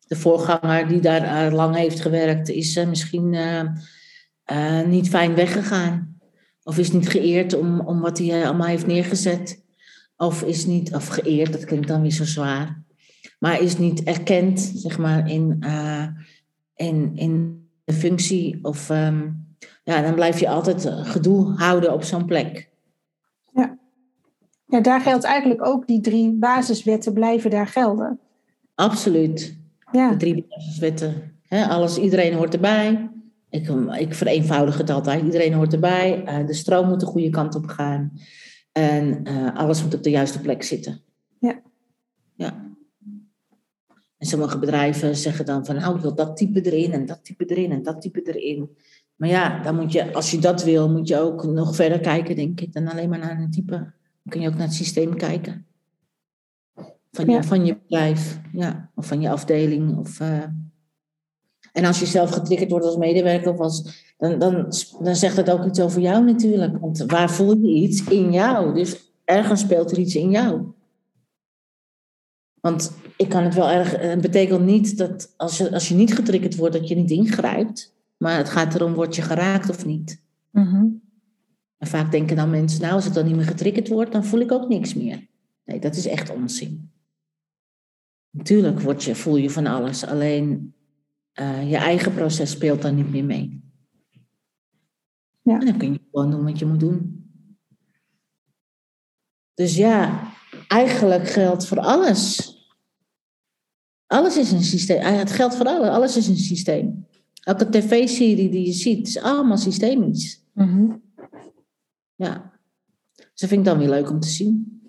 De voorganger die daar eh, lang heeft gewerkt, is misschien niet fijn weggegaan. Of is niet geëerd om, om wat hij allemaal heeft neergezet. Of is niet, of geëerd, dat klinkt dan weer zo zwaar. Maar is niet erkend, zeg maar, in, eh, in, in de functie. Of ehm, ja, dan blijf je altijd eh, gedoe houden op zo'n plek. Ja, daar geldt eigenlijk ook die drie basiswetten blijven daar gelden. Absoluut. Ja, De drie basiswetten. Hè, alles, iedereen hoort erbij. Ik, ik vereenvoudig het altijd. Iedereen hoort erbij. Eh, de stroom moet de goede kant op gaan. En eh, alles moet op de juiste plek zitten. Ja. Ja. En sommige bedrijven zeggen dan van, nou, ik wil dat type erin en dat type erin en dat type erin. Maar ja, dan moet je, als je dat wil, moet je ook nog verder kijken, denk ik, dan alleen maar naar een type. Dan kun je ook naar het systeem kijken. Van je, Ja. van je bedrijf, ja. Of van je afdeling. Of, eh. En als je zelf getriggerd wordt als medewerker, of als, dan, dan, dan zegt het ook iets over jou natuurlijk. Want waar voel je iets? In jou. Dus ergens speelt er iets in jou. Want ik kan het wel erg. Het betekent niet dat als je, als je niet getriggerd wordt, dat je niet ingrijpt. Maar het gaat erom, word je geraakt of niet? Mhm. En vaak denken dan mensen, nou, als het dan niet meer getriggerd wordt, dan voel ik ook niks meer. Nee, dat is echt onzin. Natuurlijk word je, voel je van alles, alleen eh, je eigen proces speelt dan niet meer mee. Ja. En dan kun je gewoon doen wat je moet doen. Dus ja, eigenlijk geldt voor alles. Alles is een systeem. Ah, Het geldt voor alles. Alles is een systeem. Elke tv-serie die je ziet, is allemaal systemisch. Mhm. Ja. Dus dat vind ik dan weer leuk om te zien.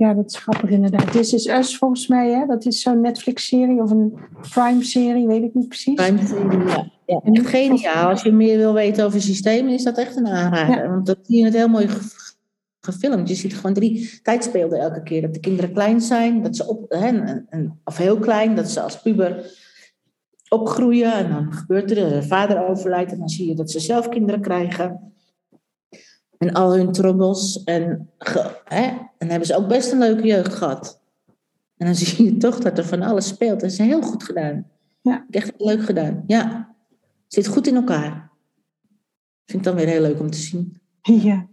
Ja, dat is grappig inderdaad. This is Us volgens mij, hè? Dat is zo'n Netflix-serie of een Prime-serie, weet ik niet precies. Prime serie, ja. ja. Echt geniaal. Als je meer wil weten over systemen, is dat echt een aanrader. Want dat zie je het heel mooi ge- gefilmd. Je ziet gewoon drie tijdsbeelden elke keer. Dat de kinderen klein zijn, dat ze op, hè, of heel klein, dat ze als puber opgroeien. En dan gebeurt er, de vader overlijdt. En dan zie je dat ze zelf kinderen krijgen. En al hun troubles. En, hè, en dan hebben ze ook best een leuke jeugd gehad. En dan zie je toch dat er van alles speelt. Dat is heel goed gedaan. Ja. Echt leuk gedaan. Ja. Zit goed in elkaar. Vind ik dan weer heel leuk om te zien. Ja,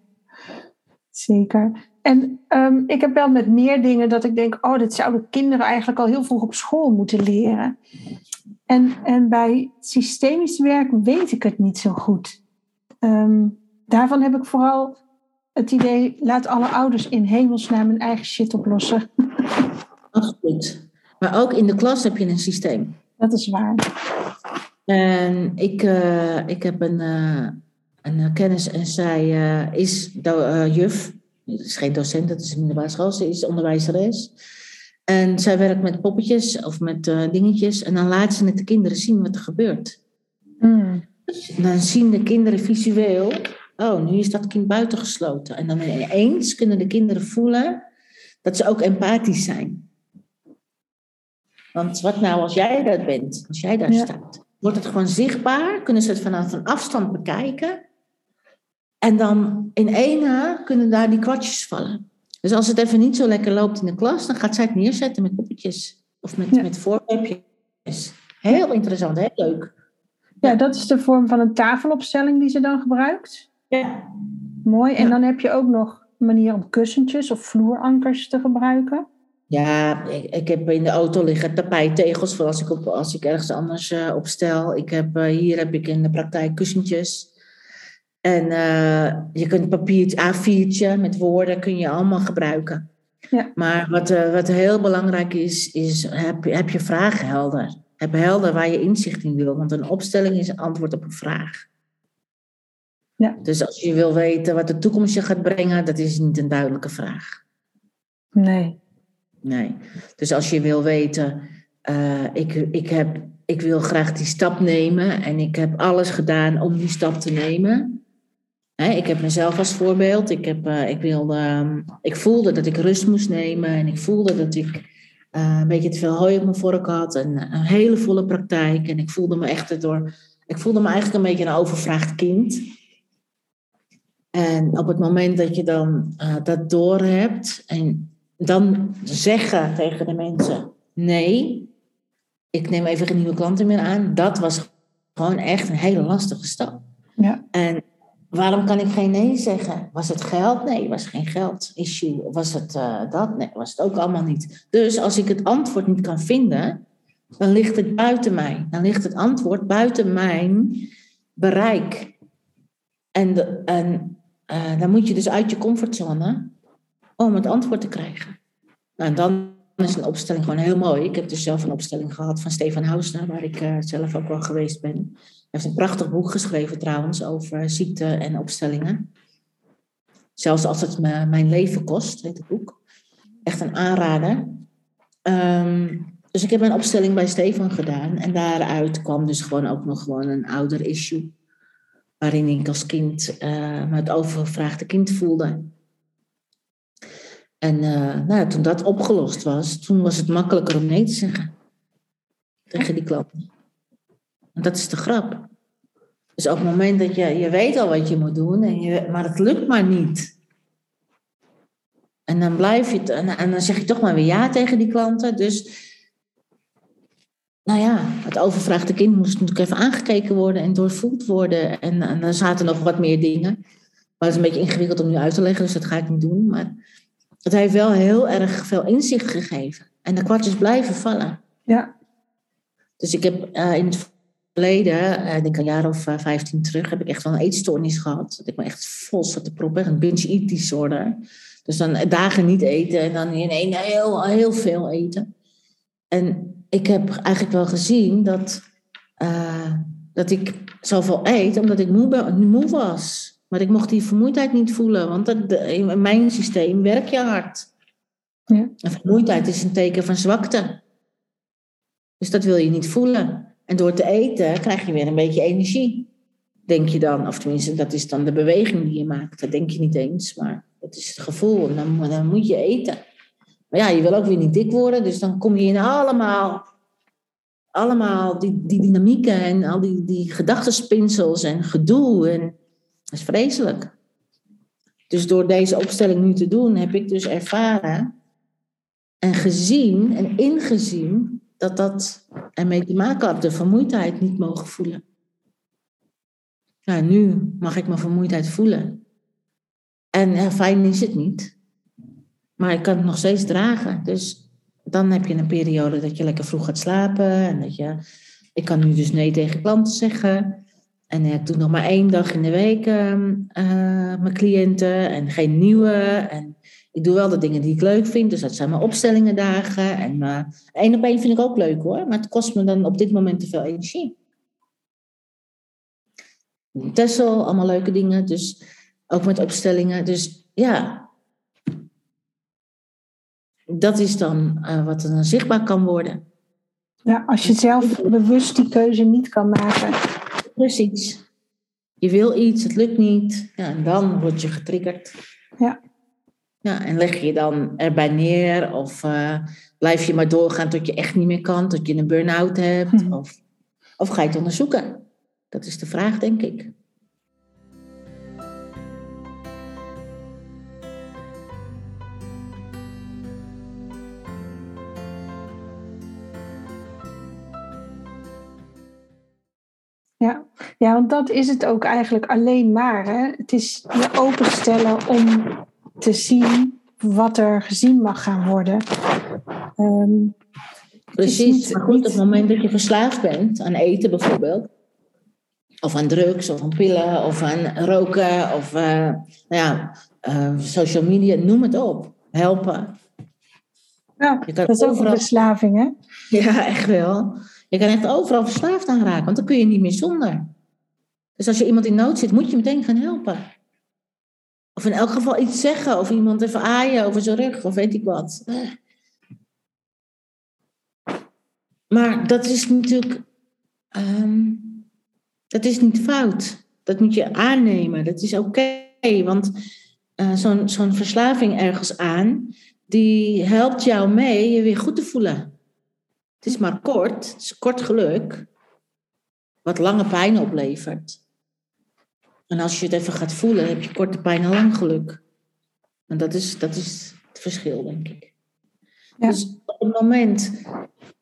zeker. En ehm, ik heb wel met meer dingen dat ik denk, oh, dit zouden kinderen eigenlijk al heel vroeg op school moeten leren. En, en bij systemisch werk weet ik het niet zo goed. Ehm, daarvan heb ik vooral het idee, laat alle ouders in hemelsnaam hun eigen shit oplossen. Absoluut. Maar ook in de klas heb je een systeem. Dat is waar. En ik, eh, ik heb een, eh, een kennis en zij is juf. Het is geen docent, dat is een middelbare school. Ze is onderwijzeres. En zij werkt met poppetjes of met dingetjes. En dan laat ze het de kinderen zien wat er gebeurt. Mm. Dan zien de kinderen visueel, oh, nu is dat kind buitengesloten. En dan ineens kunnen de kinderen voelen dat ze ook empathisch zijn. Want wat nou als jij dat bent, als jij daar staat? Wordt het gewoon zichtbaar? Kunnen ze het vanaf een afstand bekijken? En dan in ene kunnen daar die kwartjes vallen. Dus als het even niet zo lekker loopt in de klas, dan gaat zij het neerzetten met poppetjes. Of met, met voorwerpjes. Heel interessant, heel leuk. Ja, dat is de vorm van een tafelopstelling die ze dan gebruikt. Ja. Mooi. En dan heb je ook nog een manier om kussentjes of vloerankers te gebruiken. Ja, ik, ik heb in de auto liggen tapijttegels voor als ik, op, als ik ergens anders uh, opstel. Ik heb, uh, hier heb ik in de praktijk kussentjes. En uh, je kunt papiertje, A4'tje met woorden kun je allemaal gebruiken. Ja. Maar wat, wat heel belangrijk is, is heb, heb je vragen helder. Heb helder waar je inzicht in wil, want een opstelling is een antwoord op een vraag. Ja. Dus als je wil weten wat de toekomst je gaat brengen, dat is niet een duidelijke vraag. Nee. Nee. Dus als je wil weten, uh, ik, ik, heb, ik wil graag die stap nemen en ik heb alles gedaan om die stap te nemen. Hè, ik heb mezelf als voorbeeld. Ik, heb, uh, ik, wilde, um, ik voelde dat ik rust moest nemen en ik voelde dat ik uh, een beetje te veel hooi op mijn vork had en een hele volle praktijk. En ik voelde me echt door. Ik voelde me eigenlijk een beetje een overvraagd kind. En op het moment dat je dan uh, dat doorhebt en dan zeggen tegen de mensen: nee, ik neem even geen nieuwe klanten meer aan, dat was gewoon echt een hele lastige stap. Ja. En Waarom kan ik geen nee zeggen? Was het geld? Nee, was geen geld issue. Was het uh, dat? Nee, was het ook allemaal niet. Dus als ik het antwoord niet kan vinden, dan ligt het buiten mij. Dan ligt het antwoord buiten mijn bereik. En, en uh, dan moet je dus uit je comfortzone om het antwoord te krijgen. Nou, dan is een opstelling gewoon heel mooi. Ik heb dus zelf een opstelling gehad van Stefan Hausner, waar ik uh, zelf ook wel geweest ben heeft een prachtig boek geschreven trouwens over ziekte en opstellingen. Zelfs als het mijn leven kost, heet het boek. Echt een aanrader. Um, dus ik heb een opstelling bij Stefan gedaan. En daaruit kwam dus gewoon ook nog gewoon een ouder issue. Waarin ik als kind uh, me het overgevraagde kind voelde. En uh, nou, toen dat opgelost was, toen was het makkelijker om nee te zeggen. Tegen die klanten. Dat is de grap. Dus op het moment dat je, je weet al wat je moet doen, en je, maar het lukt maar niet. En dan blijf je, en, en dan zeg je toch maar weer ja tegen die klanten. Dus, nou ja, het overvraagde kind moest natuurlijk even aangekeken worden en doorvoeld worden. En, en dan zaten nog wat meer dingen. Maar het is een beetje ingewikkeld om nu uit te leggen, dus dat ga ik niet doen. Maar het heeft wel heel erg veel inzicht gegeven. En de kwartjes blijven vallen. Ja. Dus ik heb uh, in het geleden, ik denk een jaar of uh, 15 terug, heb ik echt wel een eetstoornis gehad. Dat ik me echt vol zat te proppen, een binge eat disorder. Dus dan dagen niet eten en dan in één heel, heel veel eten. En ik heb eigenlijk wel gezien dat, uh, dat ik zoveel eet omdat ik moe, moe was. Maar ik mocht die vermoeidheid niet voelen, want dat, in mijn systeem werk je hard. Ja. En vermoeidheid is een teken van zwakte. Dus dat wil je niet voelen. En door te eten krijg je weer een beetje energie. Denk je dan, of tenminste, dat is dan de beweging die je maakt. Dat denk je niet eens, maar dat is het gevoel. En dan, dan moet je eten. Maar ja, je wil ook weer niet dik worden, dus dan kom je in allemaal, allemaal die, die dynamieken en al die, die gedachtenspinsels en gedoe. En dat is vreselijk. Dus door deze opstelling nu te doen, heb ik dus ervaren en gezien en ingezien dat dat ermee te maken had, de vermoeidheid niet mogen voelen. Nou, nu mag ik mijn vermoeidheid voelen. En fijn is het niet. Maar ik kan het nog steeds dragen. Dus dan heb je een periode dat je lekker vroeg gaat slapen. En dat je, ik kan nu dus nee tegen klanten zeggen. En ik doe nog maar één dag in de week uh, mijn cliënten. En geen nieuwe. En ik doe wel de dingen die ik leuk vind. Dus dat zijn mijn opstellingen dagen. En uh, één op één vind ik ook leuk hoor. Maar het kost me dan op dit moment te veel energie. Tessel, allemaal leuke dingen. Dus ook met opstellingen. Dus ja, dat is dan uh, wat er dan zichtbaar kan worden. Ja, als je zelf bewust die keuze niet kan maken. Precies. Je wil iets, het lukt niet. Ja, en dan word je getriggerd. Ja. Ja, en leg je dan erbij neer of uh, blijf je maar doorgaan tot je echt niet meer kan, tot je een burn-out hebt? Hm. Of, of ga je het onderzoeken? Dat is de vraag, denk ik. Ja. want dat is het ook eigenlijk alleen maar. Hè? Het is je openstellen om te zien wat er gezien mag gaan worden. Um, Precies, maar goed, op het moment dat je verslaafd bent aan eten bijvoorbeeld, of aan drugs, of aan pillen, of aan roken, of uh, nou ja, uh, social media, noem het op. Helpen. Ja, dat is ook een verslaving, hè? Ja, echt wel. Je kan echt overal verslaafd aan raken, want dan kun je niet meer zonder. Dus als je iemand in nood zit, moet je meteen gaan helpen. Of in elk geval iets zeggen, of iemand even aaien over zijn rug, of weet ik wat. Maar dat is natuurlijk, um, dat is niet fout. Dat moet je aannemen, dat is oké. want uh, zo'n zo'n verslaving ergens aan, die helpt jou mee je weer goed te voelen. Het is maar kort, het is kort geluk, wat lange pijn oplevert. En als je het even gaat voelen, heb je korte pijn en lang geluk. En dat is, dat is het verschil, denk ik. Ja. Dus op het moment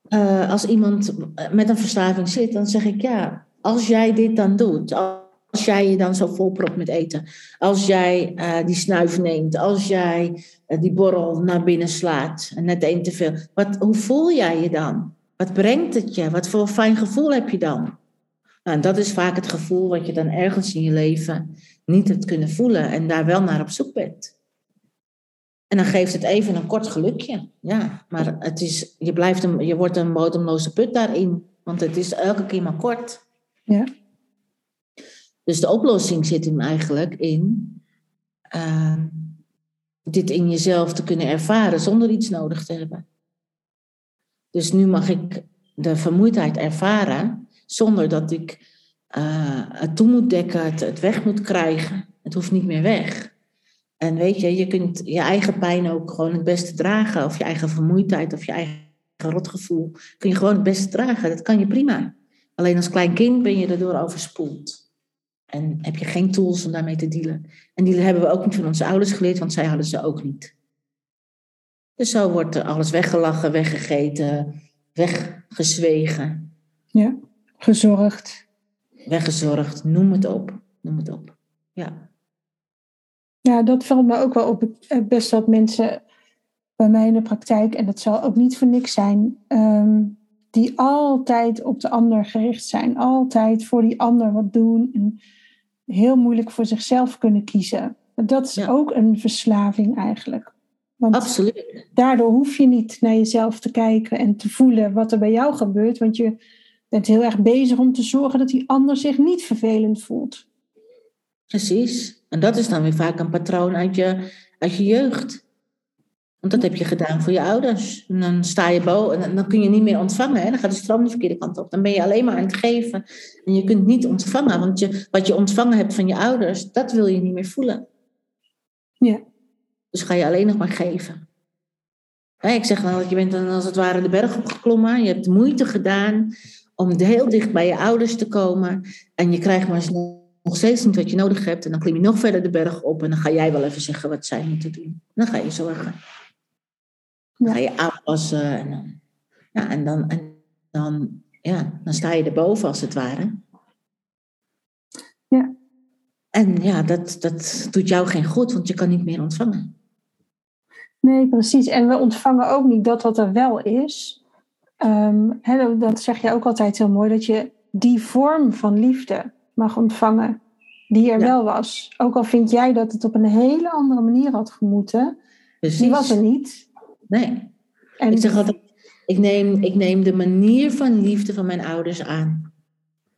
uh, als iemand met een verslaving zit, dan zeg ik ja, als jij dit dan doet, als jij je dan zo volpropt met eten, als jij uh, die snuif neemt, als jij uh, die borrel naar binnen slaat en net één te veel, wat, hoe voel jij je dan? Wat brengt het je? Wat voor fijn gevoel heb je dan? Nou, dat is vaak het gevoel wat je dan ergens in je leven niet hebt kunnen voelen en daar wel naar op zoek bent. En dan geeft het even een kort gelukje. Ja, maar het is, je, blijft een, je wordt een bodemloze put daarin. Want het is elke keer maar kort. Ja. Dus de oplossing zit hem eigenlijk in uh, dit in jezelf te kunnen ervaren zonder iets nodig te hebben. Dus nu mag ik de vermoeidheid ervaren zonder dat ik uh, het toe moet dekken, het, weg moet krijgen. Het hoeft niet meer weg. En weet je, je kunt je eigen pijn ook gewoon het beste dragen. Of je eigen vermoeidheid of je eigen rotgevoel. Kun je gewoon het beste dragen. Dat kan je prima. Alleen als klein kind ben je erdoor overspoeld. En heb je geen tools om daarmee te dealen. En die hebben we ook niet van onze ouders geleerd, want zij hadden ze ook niet. Dus zo wordt alles weggelachen, weggegeten, weggezwegen. Ja, gezorgd. Weggezorgd, noem het op. Noem het op. Ja. Ja, dat valt me ook wel op. Best wat mensen bij mij in de praktijk, en dat zal ook niet voor niks zijn, ehm, die altijd op de ander gericht zijn. Altijd voor die ander wat doen en heel moeilijk voor zichzelf kunnen kiezen. Dat is ook een verslaving eigenlijk. Want Absoluut. Daardoor hoef je niet naar jezelf te kijken en te voelen wat er bij jou gebeurt, want je bent heel erg bezig om te zorgen dat die ander zich niet vervelend voelt. Precies. En dat is dan weer vaak een patroon uit je, uit je jeugd. Want dat heb je gedaan voor je ouders. En dan sta je boven en dan kun je niet meer ontvangen. Hè? Dan gaat de stroom de verkeerde kant op. Dan ben je alleen maar aan het geven. En je kunt niet ontvangen. Want je, wat je ontvangen hebt van je ouders, dat wil je niet meer voelen. Ja. Dus ga je alleen nog maar geven. ik zeg dan dat je bent dan als het ware de berg opgeklommen. Je hebt moeite gedaan om heel dicht bij je ouders te komen. En je krijgt maar nog steeds niet wat je nodig hebt. En dan klim je nog verder de berg op en dan ga jij wel even zeggen wat zij moeten doen. Dan ga je zorgen. Dan ga je aanpassen. En dan, ja, en dan, en dan, ja, dan sta je erboven als het ware. Ja. En ja, dat, dat doet jou geen goed, want je kan niet meer ontvangen. Nee, precies. En we ontvangen ook niet dat wat er wel is. Um, dat zeg je ook altijd heel mooi, dat je die vorm van liefde, mag ontvangen die er wel was. Ook al vind jij dat het op een hele andere manier had gemoeten, die was er niet. Nee. ik zeg altijd, ik neem, ik neem de manier van liefde van mijn ouders aan.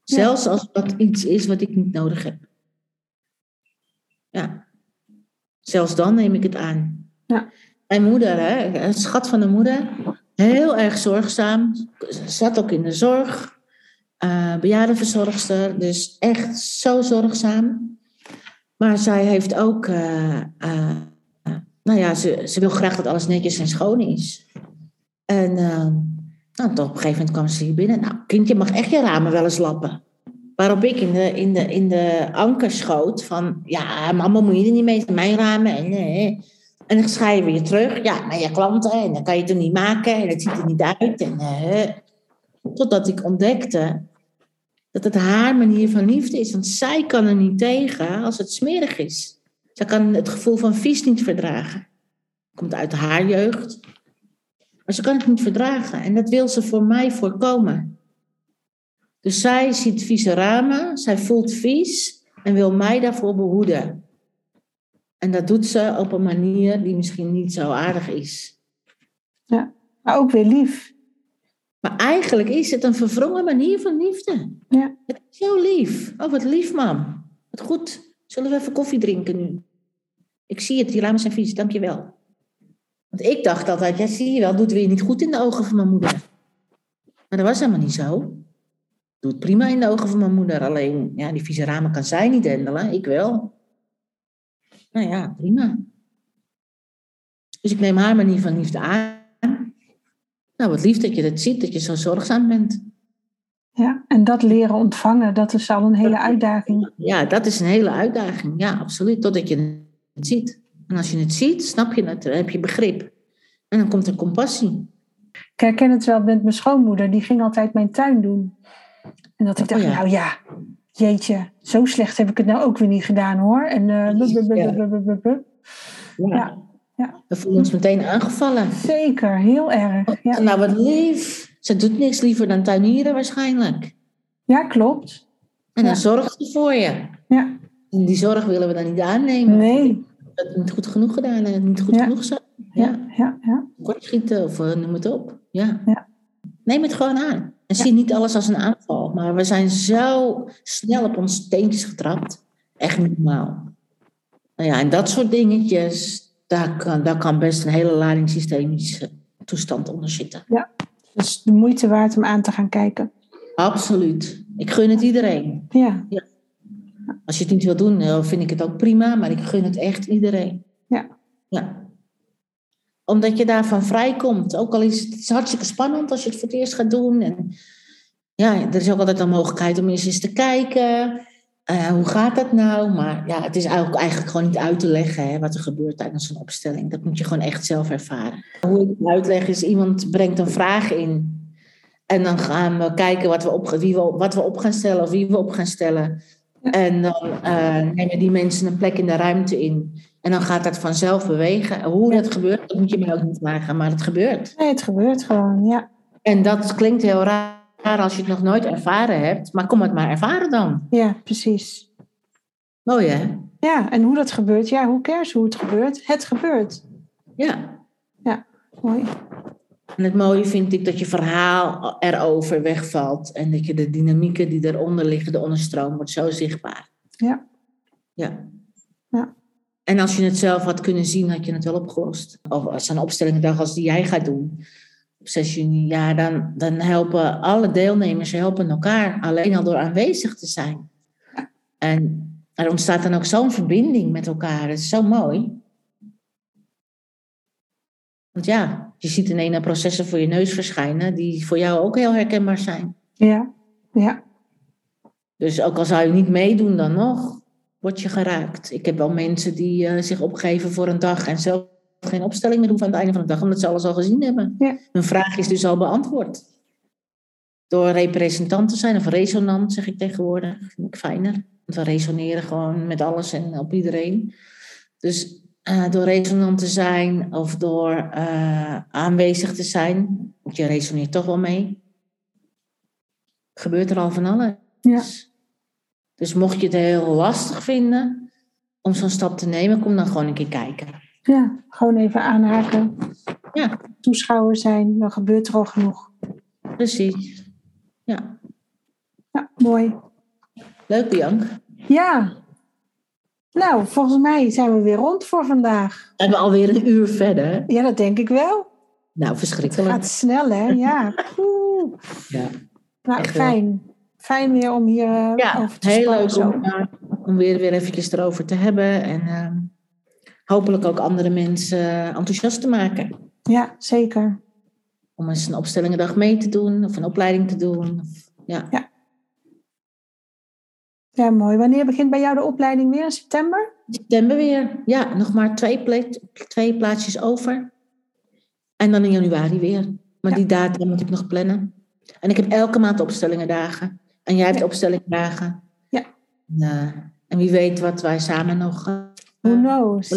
Zelfs als dat iets is wat ik niet nodig heb. Ja. Zelfs dan neem ik het aan. Ja. Mijn moeder, hè, een schat van een moeder, heel erg zorgzaam. Zat ook in de zorg. eh bejaardenverzorgster, dus echt zo zorgzaam. Maar zij heeft ook, eh, eh, nou ja, ze, ze wil graag dat alles netjes en schoon is. En eh, nou, op een gegeven moment kwam ze hier binnen. Nou, kindje mag echt je ramen wel eens lappen. Waarop ik in de, in de, in de anker schoot van, ja, mama moet je er niet mee, mijn ramen. En, eh. En dan schrijf je weer terug, ja, naar je klanten. En dan kan je het er niet maken en het ziet er niet uit. En, eh. Totdat ik ontdekte dat het haar manier van liefde is. Want zij kan er niet tegen als het smerig is. Zij kan het gevoel van vies niet verdragen. Komt uit haar jeugd. Maar ze kan het niet verdragen. En dat wil ze voor mij voorkomen. Dus zij ziet vieze ramen, zij voelt vies en wil mij daarvoor behoeden. En dat doet ze op een manier die misschien niet zo aardig is. Ja. Maar ook weer lief. Maar eigenlijk is het een verwrongen manier van liefde. Ja. Het is zo lief. Oh, wat lief, mam. Wat goed. Zullen we even koffie drinken nu? Ik zie het, die ramen zijn vies, dankjewel. Want ik dacht altijd, ja, zie je wel, doet weer niet goed in de ogen van mijn moeder. Maar dat was helemaal niet zo. Doet het prima in de ogen van mijn moeder. Alleen, ja, die vieze ramen kan zij niet handelen. Ik wel. Nou ja, prima. Dus ik neem haar manier van liefde aan. Nou, wat lief dat je dat ziet, dat je zo zorgzaam bent. Ja. En dat leren ontvangen, dat is al een hele uitdaging. Ja, dat is een hele uitdaging. Ja, absoluut. Totdat je het ziet. En als je het ziet, snap je het, dan heb je begrip. En dan komt er compassie. Ik herken het wel met mijn schoonmoeder, die ging altijd mijn tuin doen. En dat ik Oh dacht, ja. nou ja, jeetje, zo slecht heb ik het nou ook weer niet gedaan hoor. En eh, Ja. We voelen ons meteen aangevallen. zeker, heel erg. Ja, Nou, wat lief. Ze doet niks liever dan tuinieren waarschijnlijk. ja klopt. En dan Ja. zorgt ze voor je. Ja, En die zorg willen we dan niet aannemen. nee. Dat het niet goed genoeg gedaan en niet goed Ja. genoeg zijn. Ja, Ja, ja, ja. kort schieten of eh, noem het op. Ja. Ja. Neem het gewoon aan. En Ja. zie niet alles als een aanval. Maar we zijn zo snel op ons teentjes getrapt. Echt niet normaal. Nou ja, en dat soort dingetjes, daar kan, daar kan best een hele lading systemische toestand onder zitten. Dus de moeite waard om aan te gaan kijken. Absoluut. Ik gun het iedereen. Ja, Als je het niet wil doen, eh, vind ik het ook prima, maar ik gun het echt iedereen. Ja. ja. Omdat je daarvan vrijkomt. Ook al is het, het is hartstikke spannend als je het voor het eerst gaat doen. En ja, er is ook altijd een mogelijkheid om eens eens te kijken. eh, hoe gaat dat nou? Maar ja, het is eigenlijk, eigenlijk gewoon niet uit te leggen hè, wat er gebeurt tijdens een opstelling. Dat moet je gewoon echt zelf ervaren. Hoe ik het uitleg is, iemand brengt een vraag in. En dan gaan we kijken wat we op, wie we, wat we op gaan stellen of wie we op gaan stellen. En dan eh, nemen die mensen een plek in de ruimte in. En dan gaat dat vanzelf bewegen. Hoe dat gebeurt, dat moet je mij ook niet vragen, maar het gebeurt. nee, het gebeurt gewoon. Ja, En dat klinkt heel raar als je het nog nooit ervaren hebt. Maar kom het maar ervaren dan. ja precies. Mooi hè? Ja, en hoe dat gebeurt, ja, hoe cares hoe het gebeurt? Het gebeurt. Ja. Mooi. En het mooie vind ik dat je verhaal erover wegvalt. En dat je de dynamieken die eronder liggen, de onderstroom, wordt zo zichtbaar. Ja. Ja. Ja. En als je het zelf had kunnen zien, had je het wel opgelost. Of als een opstellingdag als die jij gaat doen, op 6 juni, ja, dan, dan helpen alle deelnemers helpen elkaar. Alleen al door aanwezig te zijn. En er ontstaat dan ook zo'n verbinding met elkaar. Dat is zo mooi. Want ja, je ziet ineens processen voor je neus verschijnen die voor jou ook heel herkenbaar zijn. Ja, ja, Dus ook al zou je niet meedoen, dan nog word je geraakt. Ik heb wel mensen die eh, zich opgeven voor een dag en zelf geen opstelling meer doen aan het einde van de dag, omdat ze alles al gezien hebben. Ja. Hun vraag is dus al beantwoord. Door representant te zijn, of resonant zeg ik tegenwoordig, vind ik fijner. Want we resoneren gewoon met alles en op iedereen. Dus eh, door resonant te zijn of door eh, aanwezig te zijn, want je resoneert toch wel mee, gebeurt er al van alles. Ja. Dus mocht je het heel lastig vinden om zo'n stap te nemen, kom dan gewoon een keer kijken. ja. Gewoon even aanhaken. Ja. Toeschouwer zijn, dan gebeurt er al genoeg. Precies. Ja. Ja, mooi. Leuk, Bianca. Ja. Nou, volgens mij zijn we weer rond voor vandaag. We alweer een uur verder? Ja, dat denk ik wel. Nou, Het verschrikkelijk. gaat snel, hè? Ja. Oeh. Ja, Nou, fijn. Fijn weer om hier eh, ja over te heel leuk om, eh, om weer, weer eventjes erover te hebben. En ehm, hopelijk ook andere mensen eh, enthousiast te maken. Ja, zeker. Om eens een opstellingendag mee te doen. Of een opleiding te doen. Of, ja. Ja, mooi. Wanneer begint bij jou de opleiding weer? In september? September weer. Ja, nog maar twee, twee plaatsjes over. En dan in januari weer. Maar Ja. die datum moet ik nog plannen. En ik heb elke maand opstellingendagen. En jij hebt Ja. opstellingendagen. Ja. En, eh, en wie weet wat wij samen nog... eh, Who knows?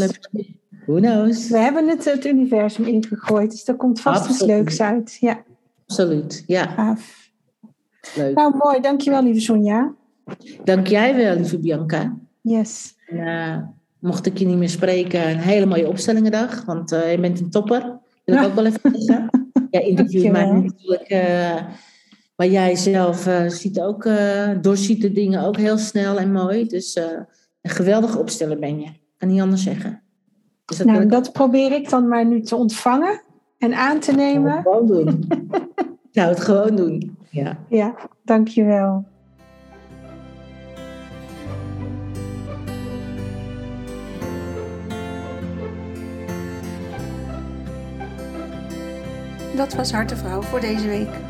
Who knows? We hebben het, het universum ingegooid, dus er komt vast iets leuks uit. Ja, Absoluut, ja. gaaf. Leuk. Nou, mooi. Dankjewel, lieve Sonja. Dank jij wel, lieve Bianca. Yes. Eh, mocht ik je niet meer spreken, een hele mooie opstellingendag. Want je bent een topper. Wil ik Ja. ook wel even zeggen. Jij interviewt mij natuurlijk. Maar jij zelf eh, ziet ook, eh, doorziet de dingen ook heel snel en mooi. Dus eh, een geweldige opsteller ben je. Kan niet anders zeggen. Dus dat Nou, ik dat probeer ik dan maar nu te ontvangen en aan te nemen. gewoon doen. ik zou het gewoon doen. Ja. Ja, dankjewel. Dat was Hartevrouw voor deze week.